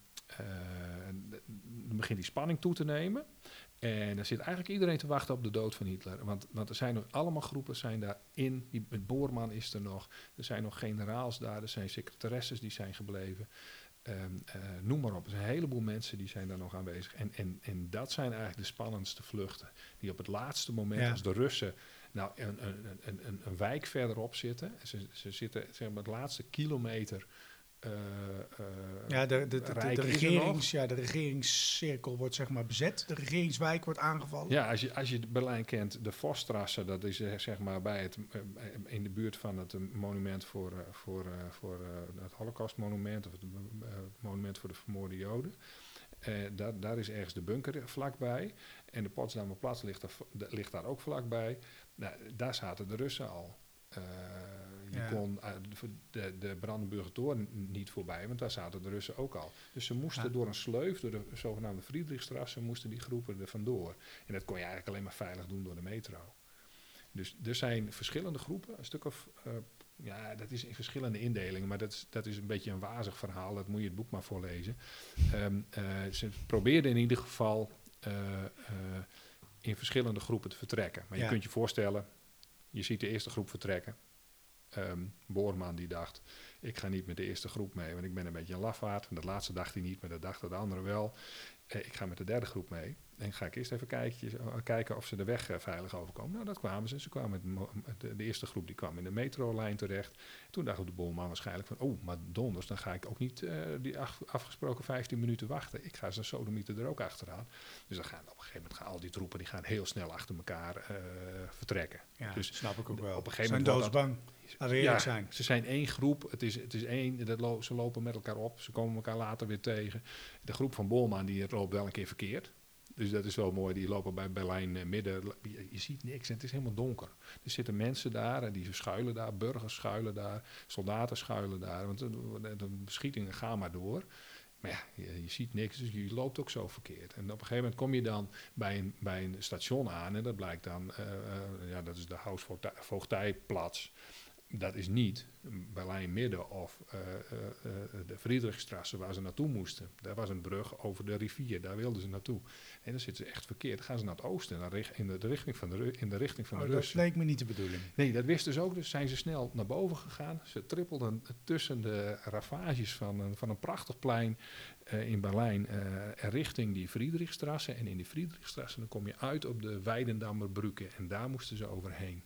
S3: uh, dan begint die spanning toe te nemen. En dan zit eigenlijk iedereen te wachten op de dood van Hitler. Want, want er zijn nog allemaal groepen zijn daarin. Die, Boorman is er nog. Er zijn nog generaals daar. Er zijn secretaresses die zijn gebleven. Um, uh, noem maar op. Er zijn een heleboel mensen die zijn daar nog aanwezig. En, en, en dat zijn eigenlijk de spannendste vluchten. Die op het laatste moment, ja. als de Russen nou een, een, een, een, wijk verderop zitten. Ze, ze zitten zeg maar, het laatste kilometer uh, uh,
S1: ja, de, de, de, de, regerings, ja, de regeringscirkel wordt zeg maar bezet. De regeringswijk wordt aangevallen.
S3: Ja, als je, als je Berlijn kent, de Vosstrasse, dat is eh, zeg maar bij het, in de buurt van het monument voor, voor, voor het Holocaustmonument of het monument voor de vermoorde Joden. daar, daar is ergens de bunker vlakbij. En de Potsdamer Platz ligt, daar, ligt daar ook vlakbij. Nou, daar zaten de Russen al. Uh, je kon uh, de, de Brandenburger Toren niet voorbij, want daar zaten de Russen ook al. Dus ze moesten door een sleuf, door de zogenaamde Friedrichstrasse, moesten die groepen er vandoor. En dat kon je eigenlijk alleen maar veilig doen door de metro. Dus er zijn verschillende groepen, een stuk of, uh, ja, dat is in verschillende indelingen, maar dat is, dat is een beetje een wazig verhaal, dat moet je het boek maar voorlezen. Um, ze probeerden in ieder geval in verschillende groepen te vertrekken. Maar je kunt je voorstellen, je ziet de eerste groep vertrekken. Um, Boorman die dacht, ik ga niet met de eerste groep mee, want ik ben een beetje een lafaard. En dat laatste dacht hij niet, maar dat dachten de anderen wel. Eh, ik ga met de derde groep mee. En ga ik eerst even kijken, eh, kijken of ze de weg eh, veilig overkomen. Nou, dat kwamen ze. Ze kwamen met de, de, eerste groep die kwam in de metrolijn terecht. Toen dacht de Boorman waarschijnlijk van, oh, maar donders, dan ga ik ook niet uh, die afgesproken 15 minuten wachten. Ik ga ze sodomieten er ook achteraan. Dus dan gaan op een gegeven moment gaan al die troepen die gaan heel snel achter elkaar uh, vertrekken.
S1: Ja, dus snap ik ook wel. Op een gegeven moment zijn doodsbang. Ja, zijn.
S3: Ze zijn één groep. Het is, het is één. Dat lo ze lopen met elkaar op. Ze komen elkaar later weer tegen. De groep van Bolman die loopt wel een keer verkeerd. Dus dat is wel mooi. Die lopen bij Berlijn uh, midden. Je, ziet niks en het is helemaal donker. Er zitten mensen daar en die schuilen daar. Burgers schuilen daar. Soldaten schuilen daar. Want de, de, de beschietingen gaan maar door. Maar ja, je, ziet niks, dus je loopt ook zo verkeerd. En op een gegeven moment kom je dan bij een, bij een station aan en dat blijkt dan, ja, dat is de Hausvoogtijplaats dat is niet Berlijn Midden of uh, uh, de Friedrichstrasse waar ze naartoe moesten. Daar was een brug over de rivier, daar wilden ze naartoe. En dan zitten ze echt verkeerd. Dan gaan ze naar het oosten, naar in, de, richting van de, in de richting van de Russen.
S1: Dat leek me niet de bedoeling.
S3: Nee, dat wisten ze ook. Dus zijn ze snel naar boven gegaan. Ze trippelden tussen de ravages van een, van een prachtig plein uh, in Berlijn richting die Friedrichstrasse. En in die Friedrichstrasse dan kom je uit op de Weidendammerbrücke. En daar moesten ze overheen.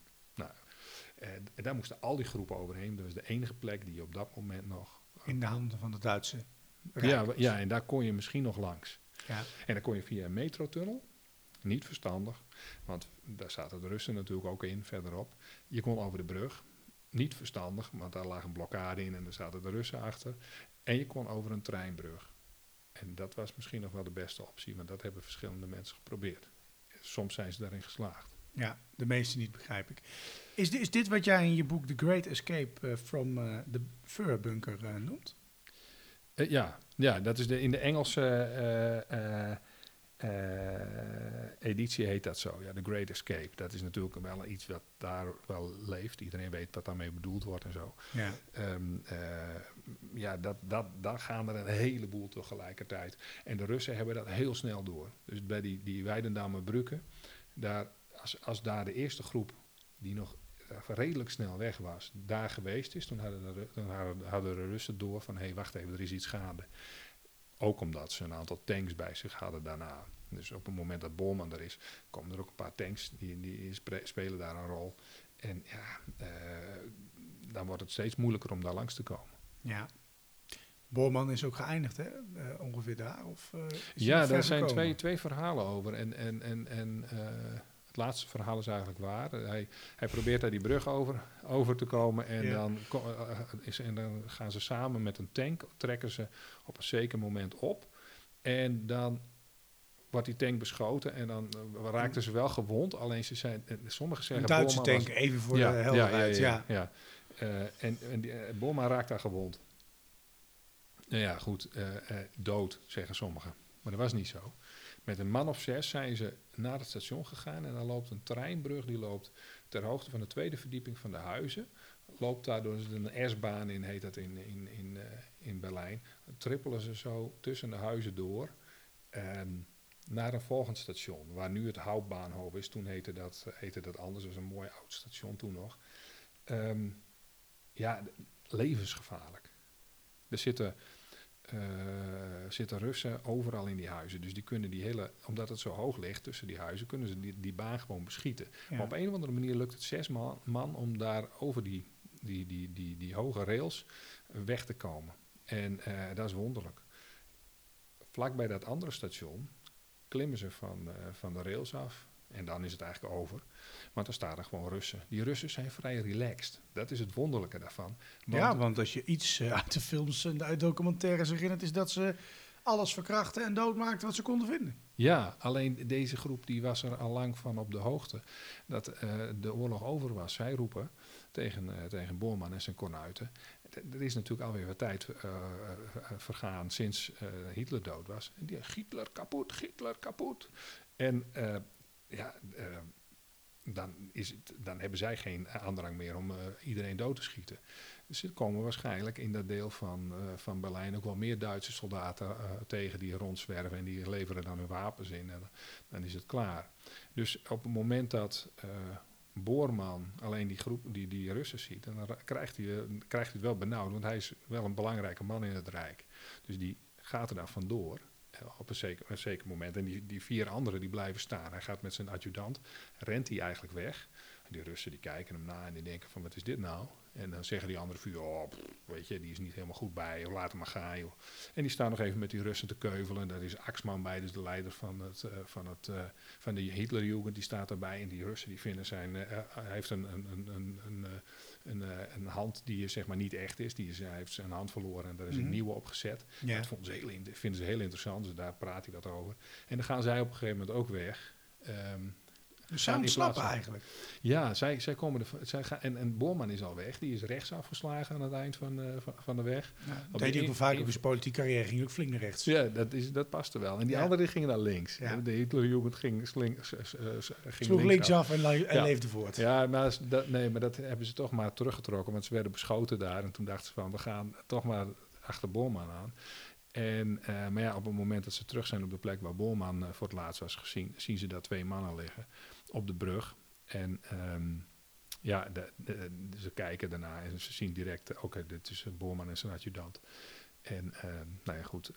S3: En, daar moesten al die groepen overheen. Dat was de enige plek die op dat moment nog...
S1: In de handen van de Duitse
S3: ja, ja, en daar kon je misschien nog langs. Ja. En dan kon je via een metrotunnel. Niet verstandig, want daar zaten de Russen natuurlijk ook in, verderop. Je kon over de brug. Niet verstandig, want daar lag een blokkade in en daar zaten de Russen achter. En je kon over een treinbrug. En dat was misschien nog wel de beste optie, want dat hebben verschillende mensen geprobeerd. Soms zijn ze daarin geslaagd.
S1: Ja, de meeste niet begrijp ik. Is, dit, is dit wat jij in je boek The Great Escape uh, from uh, the Fur Bunker uh, noemt?
S3: ja, ja, dat is de, in de Engelse editie heet dat zo. Ja, The Great Escape. Dat is natuurlijk wel iets wat daar wel leeft. Iedereen weet wat daarmee bedoeld wordt en zo. Ja, um, ja dat, dat, daar gaan er een heleboel tegelijkertijd. En de Russen hebben dat heel snel door. Dus bij die, die Weidendamme Brugge, daar als, als daar de eerste groep die nog eh, redelijk snel weg was, daar geweest is, toen hadden de, dan hadden de Russen door van hé, hey, wacht even, er is iets gaande. Ook omdat ze een aantal tanks bij zich hadden daarna. Dus op het moment dat Bormann er is, komen er ook een paar tanks die, die spelen daar een rol. En ja, uh, dan wordt het steeds moeilijker om daar langs te komen.
S1: Ja. Bormann is ook geëindigd, hè? Uh, ongeveer daar? Of,
S3: ja, daar zijn twee, twee verhalen over. En, en, en, en het laatste verhaal is eigenlijk waar. Hij, hij probeert daar die brug over, over te komen en, dan, uh, is, en dan gaan ze samen met een tank, trekken ze op een zeker moment op. En dan wordt die tank beschoten en dan uh, raakten ze wel gewond. Alleen ze zijn, sommigen zeggen...
S1: Een Duitse tank, even voor ja, de helderheid. Ja,
S3: ja, ja, en, en die, Boma raakt daar gewond. Nou ja, goed, dood, zeggen sommigen. Maar dat was niet zo. Met een man of zes zijn ze naar het station gegaan en dan loopt een treinbrug die loopt ter hoogte van de tweede verdieping van de huizen. Loopt daar door een S-baan in, heet dat in, in, in, uh, in Berlijn. Trippelen ze zo tussen de huizen door um, naar een volgend station, waar nu het Houtbaanhof is. Toen heette dat, heette dat anders, dat was een mooi oud station toen nog. Um, ja, levensgevaarlijk. Er zitten uh, zitten Russen overal in die huizen. Dus die kunnen die hele, omdat het zo hoog ligt tussen die huizen, kunnen ze die, die baan gewoon beschieten. Maar op een of andere manier lukt het zes man, man om daar over die, die, die, die, die hoge rails weg te komen. En uh, dat is wonderlijk. Vlak bij dat andere station klimmen ze van, uh, van de rails af. En dan is het eigenlijk over. Maar dan staan er gewoon Russen. Die Russen zijn vrij relaxed. Dat is het wonderlijke daarvan.
S1: Want ja, want als je iets uh, uit de films en uit documentaires herinnert... is dat ze alles verkrachten en doodmaakten wat ze konden vinden.
S3: Ja, alleen deze groep die was er al lang van op de hoogte... dat uh, de oorlog over was. Zij roepen tegen, uh, tegen en zijn kornuiten... er is natuurlijk alweer wat tijd vergaan sinds Hitler dood was. En die, Hitler kapot, Hitler kapot. En ja, uh, dan, is het, dan hebben zij geen aandrang meer om uh, iedereen dood te schieten. Dus er komen waarschijnlijk in dat deel van, uh, van Berlijn ook wel meer Duitse soldaten tegen die rondzwerven en die leveren dan hun wapens in en dan is het klaar. Dus op het moment dat Boorman alleen die groep, die, die Russen ziet, dan krijgt hij, krijgt hij het wel benauwd, want hij is wel een belangrijke man in het Rijk. Dus die gaat er daar vandoor op een zeker, zeker moment. En die, die vier anderen die blijven staan. Hij gaat met zijn adjudant, rent hij eigenlijk weg. Die Russen die kijken hem na en die denken van wat is dit nou? En dan zeggen die andere vuur, oh, weet je, die is niet helemaal goed bij, laat hem maar gaan. En die staan nog even met die Russen te keuvelen. En daar is Axman bij, dus de leider van, het, uh, van, het, uh, van de Hitlerjugend, die staat erbij. En die Russen die vinden zijn, uh, hij heeft een, een, een, een, een, een, een, hand die zeg maar niet echt is. Die is hij heeft zijn hand verloren en daar is een mm -hmm. nieuwe opgezet. Ja. Dat vonden ze heel, vinden ze heel interessant, dus daar praat hij dat over. En dan gaan zij op een gegeven moment ook weg. Um,
S1: Dus zij ontsnappen eigenlijk.
S3: Ja, zij, zij komen er, zij gaan, en, en Borman is al weg. Die is rechts afgeslagen aan het eind van, uh, van, van, de weg.
S1: Ja, dat deed hij ook vaak op zijn politieke carrière. Ging ook flink naar rechts.
S3: Ja, dat, is, dat paste wel. En die ja. andere gingen naar links. Ja. De Hitlerjugend ging, sling,
S1: ging Sloeg links af, en, en leefde voort.
S3: Ja, maar dat, nee, maar dat hebben ze toch maar teruggetrokken. Want ze werden beschoten daar. En toen dachten ze van, we gaan toch maar achter Borman aan. En, uh, maar ja, op het moment dat ze terug zijn op de plek waar Bolman uh, voor het laatst was gezien, zien ze daar twee mannen liggen op de brug. En um, ja, de, de, ze kijken daarna en ze zien direct, oké, okay, dit is Bolman en zijn adjudant. En uh, nou ja, goed.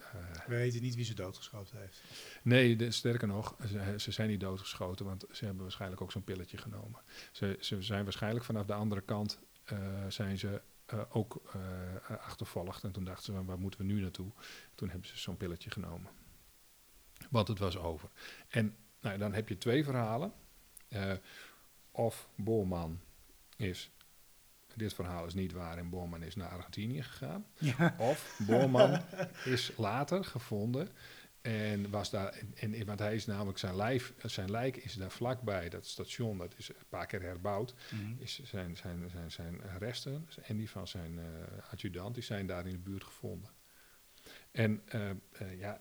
S1: We weten niet wie ze doodgeschoten heeft.
S3: Nee, de, sterker nog, ze, ze, zijn niet doodgeschoten, want ze hebben waarschijnlijk ook zo'n pilletje genomen. Ze, ze zijn waarschijnlijk vanaf de andere kant zijn ze ook achtervolgd. En toen dachten ze, waar moeten we nu naartoe? Toen hebben ze zo'n pilletje genomen. Want het was over. En nou, dan heb je twee verhalen. Uh, of Borman is, dit verhaal is niet waar en Borman is naar Argentinië gegaan. Ja. Of Borman is later gevonden en was daar, en, want hij is namelijk zijn, lijf, zijn lijk is daar vlakbij, dat station, dat is een paar keer herbouwd. Mm is zijn, zijn, zijn, zijn resten en die van zijn uh, adjudant, die zijn daar in de buurt gevonden. En uh, uh, ja,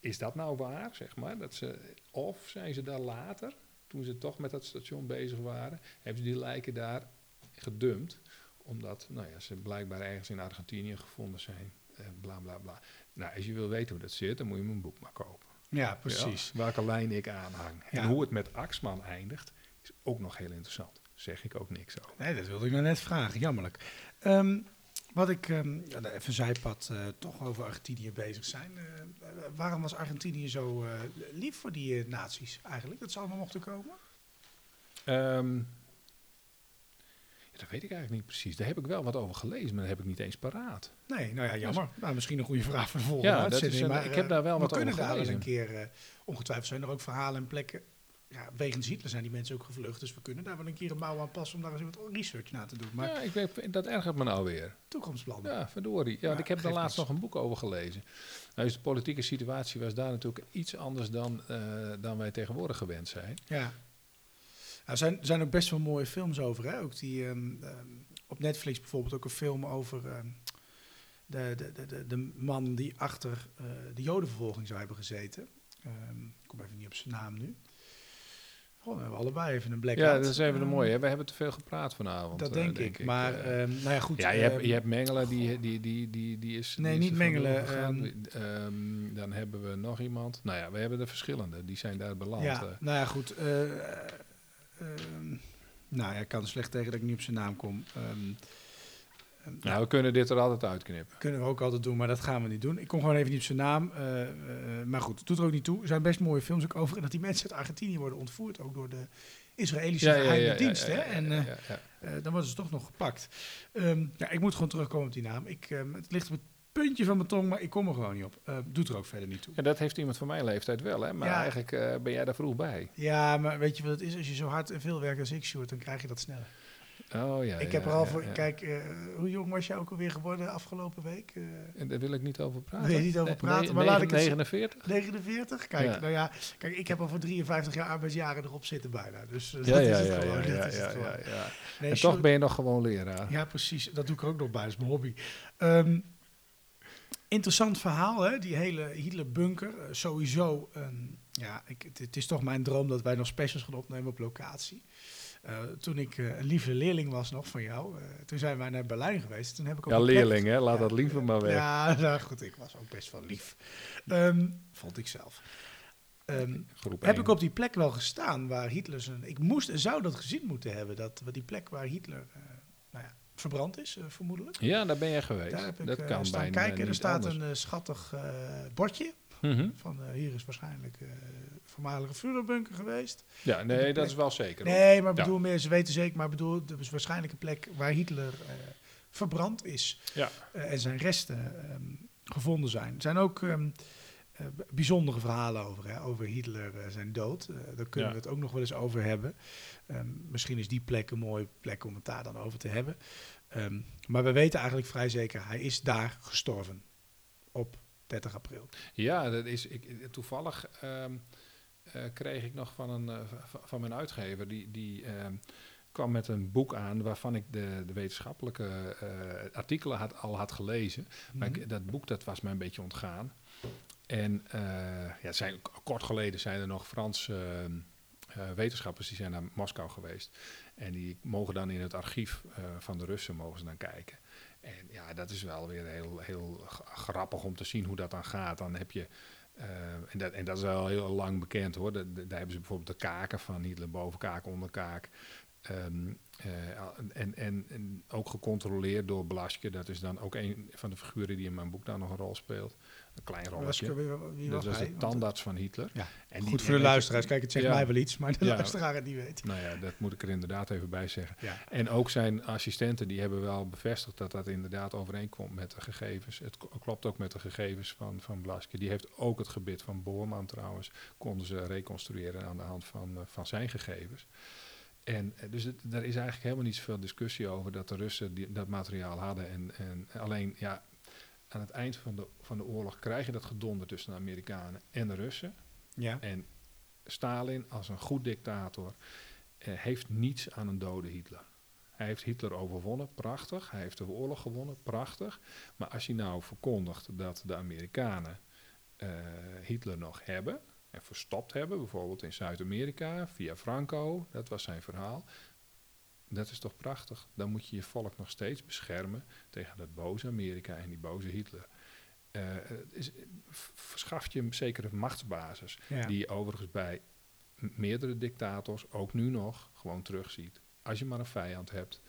S3: is dat nou waar, zeg maar? Dat ze, of zijn ze daar later, toen ze toch met dat station bezig waren, hebben ze die lijken daar gedumpt, omdat nou ja, ze blijkbaar ergens in Argentinië gevonden zijn. Bla bla bla. Nou, als je wil weten hoe dat zit, dan moet je mijn boek maar kopen.
S1: Ja, precies.
S3: welke lijn ik aanhang. En hoe het met Axman eindigt, is ook nog heel interessant. Zeg ik ook niks over.
S1: Nee, dat wilde ik nou net vragen. Jammerlijk. Um, wat ik, um, even zijpad, uh, toch over Argentinië bezig zijn. Uh, waarom was Argentinië zo uh, lief voor die naties eigenlijk? Dat ze allemaal mochten komen?
S3: Um, dat weet ik eigenlijk niet precies. Daar heb ik wel wat over gelezen, maar dat heb ik niet eens paraat.
S1: Nee, nou ja, jammer. Nou, misschien een goede vraag voor de volgende
S3: ja, uitzending. maar, ik heb daar wel wat over gelezen. We
S1: kunnen daar eens een keer, ongetwijfeld zijn er ook verhalen en plekken. Ja, wegens Hitler zijn die mensen ook gevlucht, dus we kunnen daar wel een keer een mouw aan passen om daar eens wat research naar te doen. Maar
S3: ja, ik weet, dat ergert me nou weer.
S1: Toekomstplannen.
S3: Ja, verdorie. Ja, ik heb daar laatst nog een boek over gelezen. Nou, dus de politieke situatie was daar natuurlijk iets anders dan, uh, dan wij tegenwoordig gewend zijn.
S1: Ja. Er zijn, zijn ook best wel mooie films over. Hè? Ook die, um, um, op Netflix bijvoorbeeld ook een film over um, de, de, de, de, man die achter uh, de jodenvervolging zou hebben gezeten. ik kom even niet op zijn naam nu. Oh, we hebben allebei even een blackout.
S3: Ja, dat is even een mooie. We hebben te veel gepraat vanavond.
S1: Dat denk, uh, denk ik. ik. Maar uh, nou ja, goed.
S3: Ja, je, hebt, je hebt Mengelen, die, die, die, die, die is...
S1: Nee,
S3: die
S1: niet Mengelen.
S3: Um, dan hebben we nog iemand. Nou ja, we hebben er verschillende. Die zijn daar beland.
S1: Ja, nou ja, goed. Nou ja, ik kan er slecht tegen dat ik niet op zijn naam kom. Um,
S3: um, nou, we kunnen dit er altijd uitknippen.
S1: Kunnen we ook altijd doen, maar dat gaan we niet doen. Ik kom gewoon even niet op zijn naam. Uh, uh, maar goed, het doet er ook niet toe. Er zijn best mooie films ook over. En dat die mensen uit Argentinië worden ontvoerd, ook door de Israëlische ja, geheime ja, ja, dienst. hè? En uh, dan worden ze toch nog gepakt. ja, ik moet gewoon terugkomen op die naam. Ik, het ligt op het puntje van mijn tong, maar ik kom er gewoon niet op. Uh, doet er ook verder niet toe.
S3: En dat heeft iemand van mijn leeftijd wel, hè? Maar eigenlijk uh, ben jij daar vroeg bij.
S1: Ja, maar weet je wat het is? Als je zo hard en veel werkt als ik, Sjoerd, dan krijg je dat sneller.
S3: Oh ja.
S1: Ik
S3: heb
S1: er al voor. Kijk, uh, hoe jong was jij ook alweer geworden afgelopen week? Uh,
S3: en daar wil ik niet over praten.
S1: Wil je niet over praten?
S3: Nee,
S1: maar
S3: laat
S1: ik
S3: 49?
S1: 49? Kijk, nou ja, kijk, ik heb al voor 53 jaar arbeidsjaren erop zitten bijna. Dus uh,
S3: ja, dat ja, is het gewoon. Ja, ja, ja, ja, Nee, en toch ben je nog gewoon leraar.
S1: Ja, precies. Dat doe ik ook nog bij. Dat is mijn hobby. Um, Interessant verhaal, hè? die hele Hitler-bunker. Sowieso, um, ja, ik, het, het, is toch mijn droom dat wij nog specials gaan opnemen op locatie. Uh, toen ik uh, een lieve leerling was nog van jou, toen zijn wij naar Berlijn geweest. Toen heb ik ook
S3: ja, leerling, hè? Laat ja, dat liever maar weg.
S1: Ja, <laughs> nou goed, ik was ook best wel lief. Um, vond ik zelf. Um, heb ik op die plek wel gestaan waar Hitler zijn... Ik moest en zou dat gezien moeten hebben, dat, die plek waar Hitler... nou ja, verbrand is, uh, vermoedelijk.
S3: Ja, daar ben je geweest. Daar heb ik, dat uh, kan
S1: staan kijken. Er staat anders. een schattig bordje.
S3: Mm -hmm.
S1: Van hier is waarschijnlijk voormalige Führerbunker geweest.
S3: Ja, nee, dat is wel zeker.
S1: Nee, maar bedoel ja. meer, ze weten zeker, maar bedoel, er is waarschijnlijk een plek waar Hitler verbrand is.
S3: Ja.
S1: en zijn resten um, gevonden zijn. Er zijn ook um, uh, bijzondere verhalen over, hè, over Hitler zijn dood. Daar kunnen ja. we het ook nog wel eens over hebben. Um, misschien is die plek een mooie plek om het daar dan over te hebben. Um, maar we weten eigenlijk vrij zeker, hij is daar gestorven op 30 april.
S3: Ja, dat is ik, toevallig. Um, kreeg ik nog van, een, van mijn uitgever. Die, die ehm, kwam met een boek aan waarvan ik de, de wetenschappelijke artikelen had, al had gelezen. Maar mhm. dat boek dat was mij een beetje ontgaan. En ja, zijn, kort geleden zijn er nog Franse wetenschappers die zijn naar Moskou geweest. En die mogen dan in het archief van de Russen mogen ze dan kijken. En ja, dat is wel weer heel, heel grappig om te zien hoe dat dan gaat. Dan heb je, uh, en, dat, en dat is wel heel lang bekend hoor. daar hebben ze bijvoorbeeld de kaken van Hitler, bovenkaak, onderkaak. Um, en, en, en, ook gecontroleerd door Blaschke. Dat is dan ook een van de figuren die in mijn boek daar nog een rol speelt. Een klein rolletje. Wie, dat was de tandarts van Hitler.
S1: Ja, en goed voor de luisteraars. Kijk, het zegt mij wel iets, maar de ja, luisteraar het niet weet.
S3: Nou ja, dat moet ik er inderdaad even bij zeggen. En ook zijn assistenten, die hebben wel bevestigd dat dat inderdaad overeenkomt met de gegevens. Het klopt ook met de gegevens van, van Blaschke. Die heeft ook het gebit van Boorman trouwens, konden ze reconstrueren aan de hand van, uh, van zijn gegevens. En eh, dus het, er is eigenlijk helemaal niet zoveel discussie over dat de Russen die, dat materiaal hadden. En, en alleen, ja, aan het eind van de, van de oorlog krijg je dat gedonder tussen de Amerikanen en de Russen. Ja. En Stalin, als een goed dictator, eh, heeft niets aan een dode Hitler. Hij heeft Hitler overwonnen, prachtig. Hij heeft de oorlog gewonnen, prachtig. Maar als je nou verkondigt dat de Amerikanen uh, Hitler nog hebben, en verstopt hebben, bijvoorbeeld in Zuid-Amerika via Franco, dat was zijn verhaal. Dat is toch prachtig? Dan moet je je volk nog steeds beschermen tegen dat boze Amerika en die boze Hitler. Uh, is, verschaft je een zekere machtsbasis, die je overigens bij meerdere dictators, ook nu nog, gewoon terugziet. Als je maar een vijand hebt,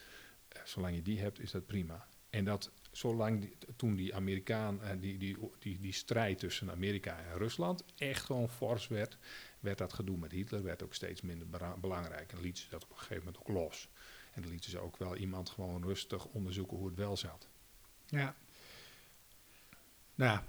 S3: uh, zolang je die hebt, is dat prima. En dat zolang toen die Amerikaan, uh, die, die, die, die strijd tussen Amerika en Rusland echt gewoon fors werd, werd dat gedoe met Hitler werd ook steeds minder belangrijk. En liet ze dat op een gegeven moment ook los. En dan lieten ze ook wel iemand gewoon rustig onderzoeken hoe het wel zat.
S1: Ja. Nou ja,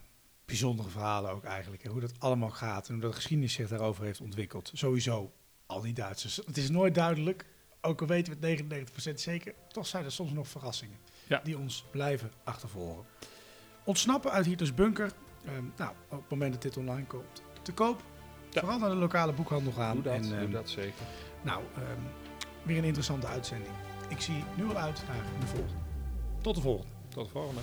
S1: bijzondere verhalen ook eigenlijk. hoe dat allemaal gaat en hoe de geschiedenis zich daarover heeft ontwikkeld. Sowieso, al die Duitsers. Het is nooit duidelijk, ook al weten we het 99% zeker, toch zijn er soms nog verrassingen die ons blijven achtervolgen. Ontsnappen uit Hitlers bunker. Ehm, nou, op het moment dat dit online komt, te koop. Vooral naar de lokale boekhandel gaan.
S3: Doe dat, en, ehm, dat zeker.
S1: Nou, ehm, weer een interessante uitzending. Ik zie nu al uit naar de volgende.
S3: Tot de volgende. Tot de volgende.